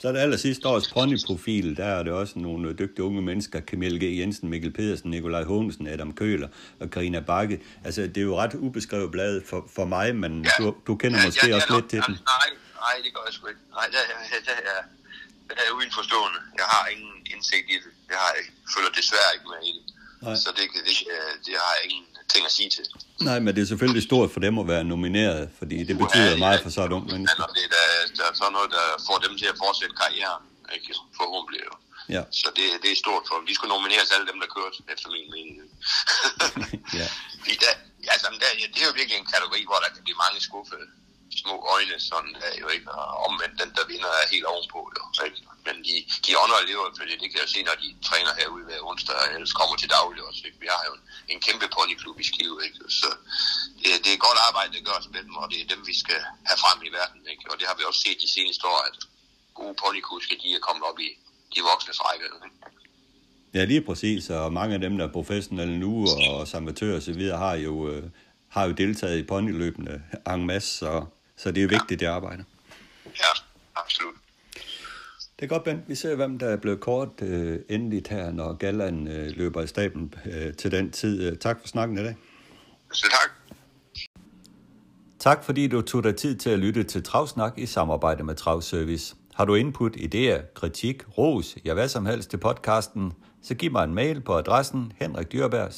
Speaker 1: Så er det aller sidste års ponyprofil, der er det også nogle dygtige unge mennesker, Camille G. Jensen, Mikkel Pedersen, Nikolaj Hånesen, Adam Køler og Karina Bakke. Altså, det er jo ret ubeskrevet blad for, for mig, men ja. du, du kender ja, måske ja, også ja, lidt til den.
Speaker 3: Nej, nej, det gør jeg sgu ikke. Nej, det er, det er, det er uindforstående. Jeg har ingen indsigt i det. Jeg, har, jeg føler desværre ikke med i det. Nej. Så det, det, det har jeg ingen ting at sige til.
Speaker 1: Nej, men det er selvfølgelig stort for dem at være nomineret, fordi det betyder ja, meget for så et ungt menneske.
Speaker 3: Det er, der, der er sådan noget, der får dem til at fortsætte karrieren, ikke? forhåbentlig jo. Ja. Så det, det er stort for dem. De skulle nomineres alle dem, der kørte, efter min mening. *laughs* ja. Fordi der, altså, der, det er jo virkelig en kategori, hvor der kan blive mange skuffede små øjne, sådan der jo ikke, og omvendt den, der vinder, er helt ovenpå, jo, ikke? Men de, de ånder og lever, fordi det kan jeg se, når de træner herude hver onsdag, og ellers kommer til daglig også, ikke? Vi har jo en, en kæmpe ponyklub i Skive, ikke? Så det, det er godt arbejde, det gørs med dem, og det er dem, vi skal have frem i verden, ikke? Og det har vi også set de seneste år, at gode ponykuske, de er kommet op i de voksne række, ikke?
Speaker 1: Ja, lige præcis, og mange af dem, der er professionelle nu, og amatører og så videre, har jo, øh, har jo deltaget i ponyløbende en masse, så så det er vigtigt, det arbejde.
Speaker 3: Ja, absolut.
Speaker 1: Det er godt, Ben. Vi ser, hvem der er blevet kort øh, endeligt her, når Galland øh, løber i staben øh, til den tid. Tak for snakken i dag.
Speaker 3: Så tak.
Speaker 1: Tak fordi du tog dig tid til at lytte til Travsnak i samarbejde med Travservice. Har du input, idéer, kritik, ros, ja hvad som helst til podcasten, så giv mig en mail på adressen henrikdyrberg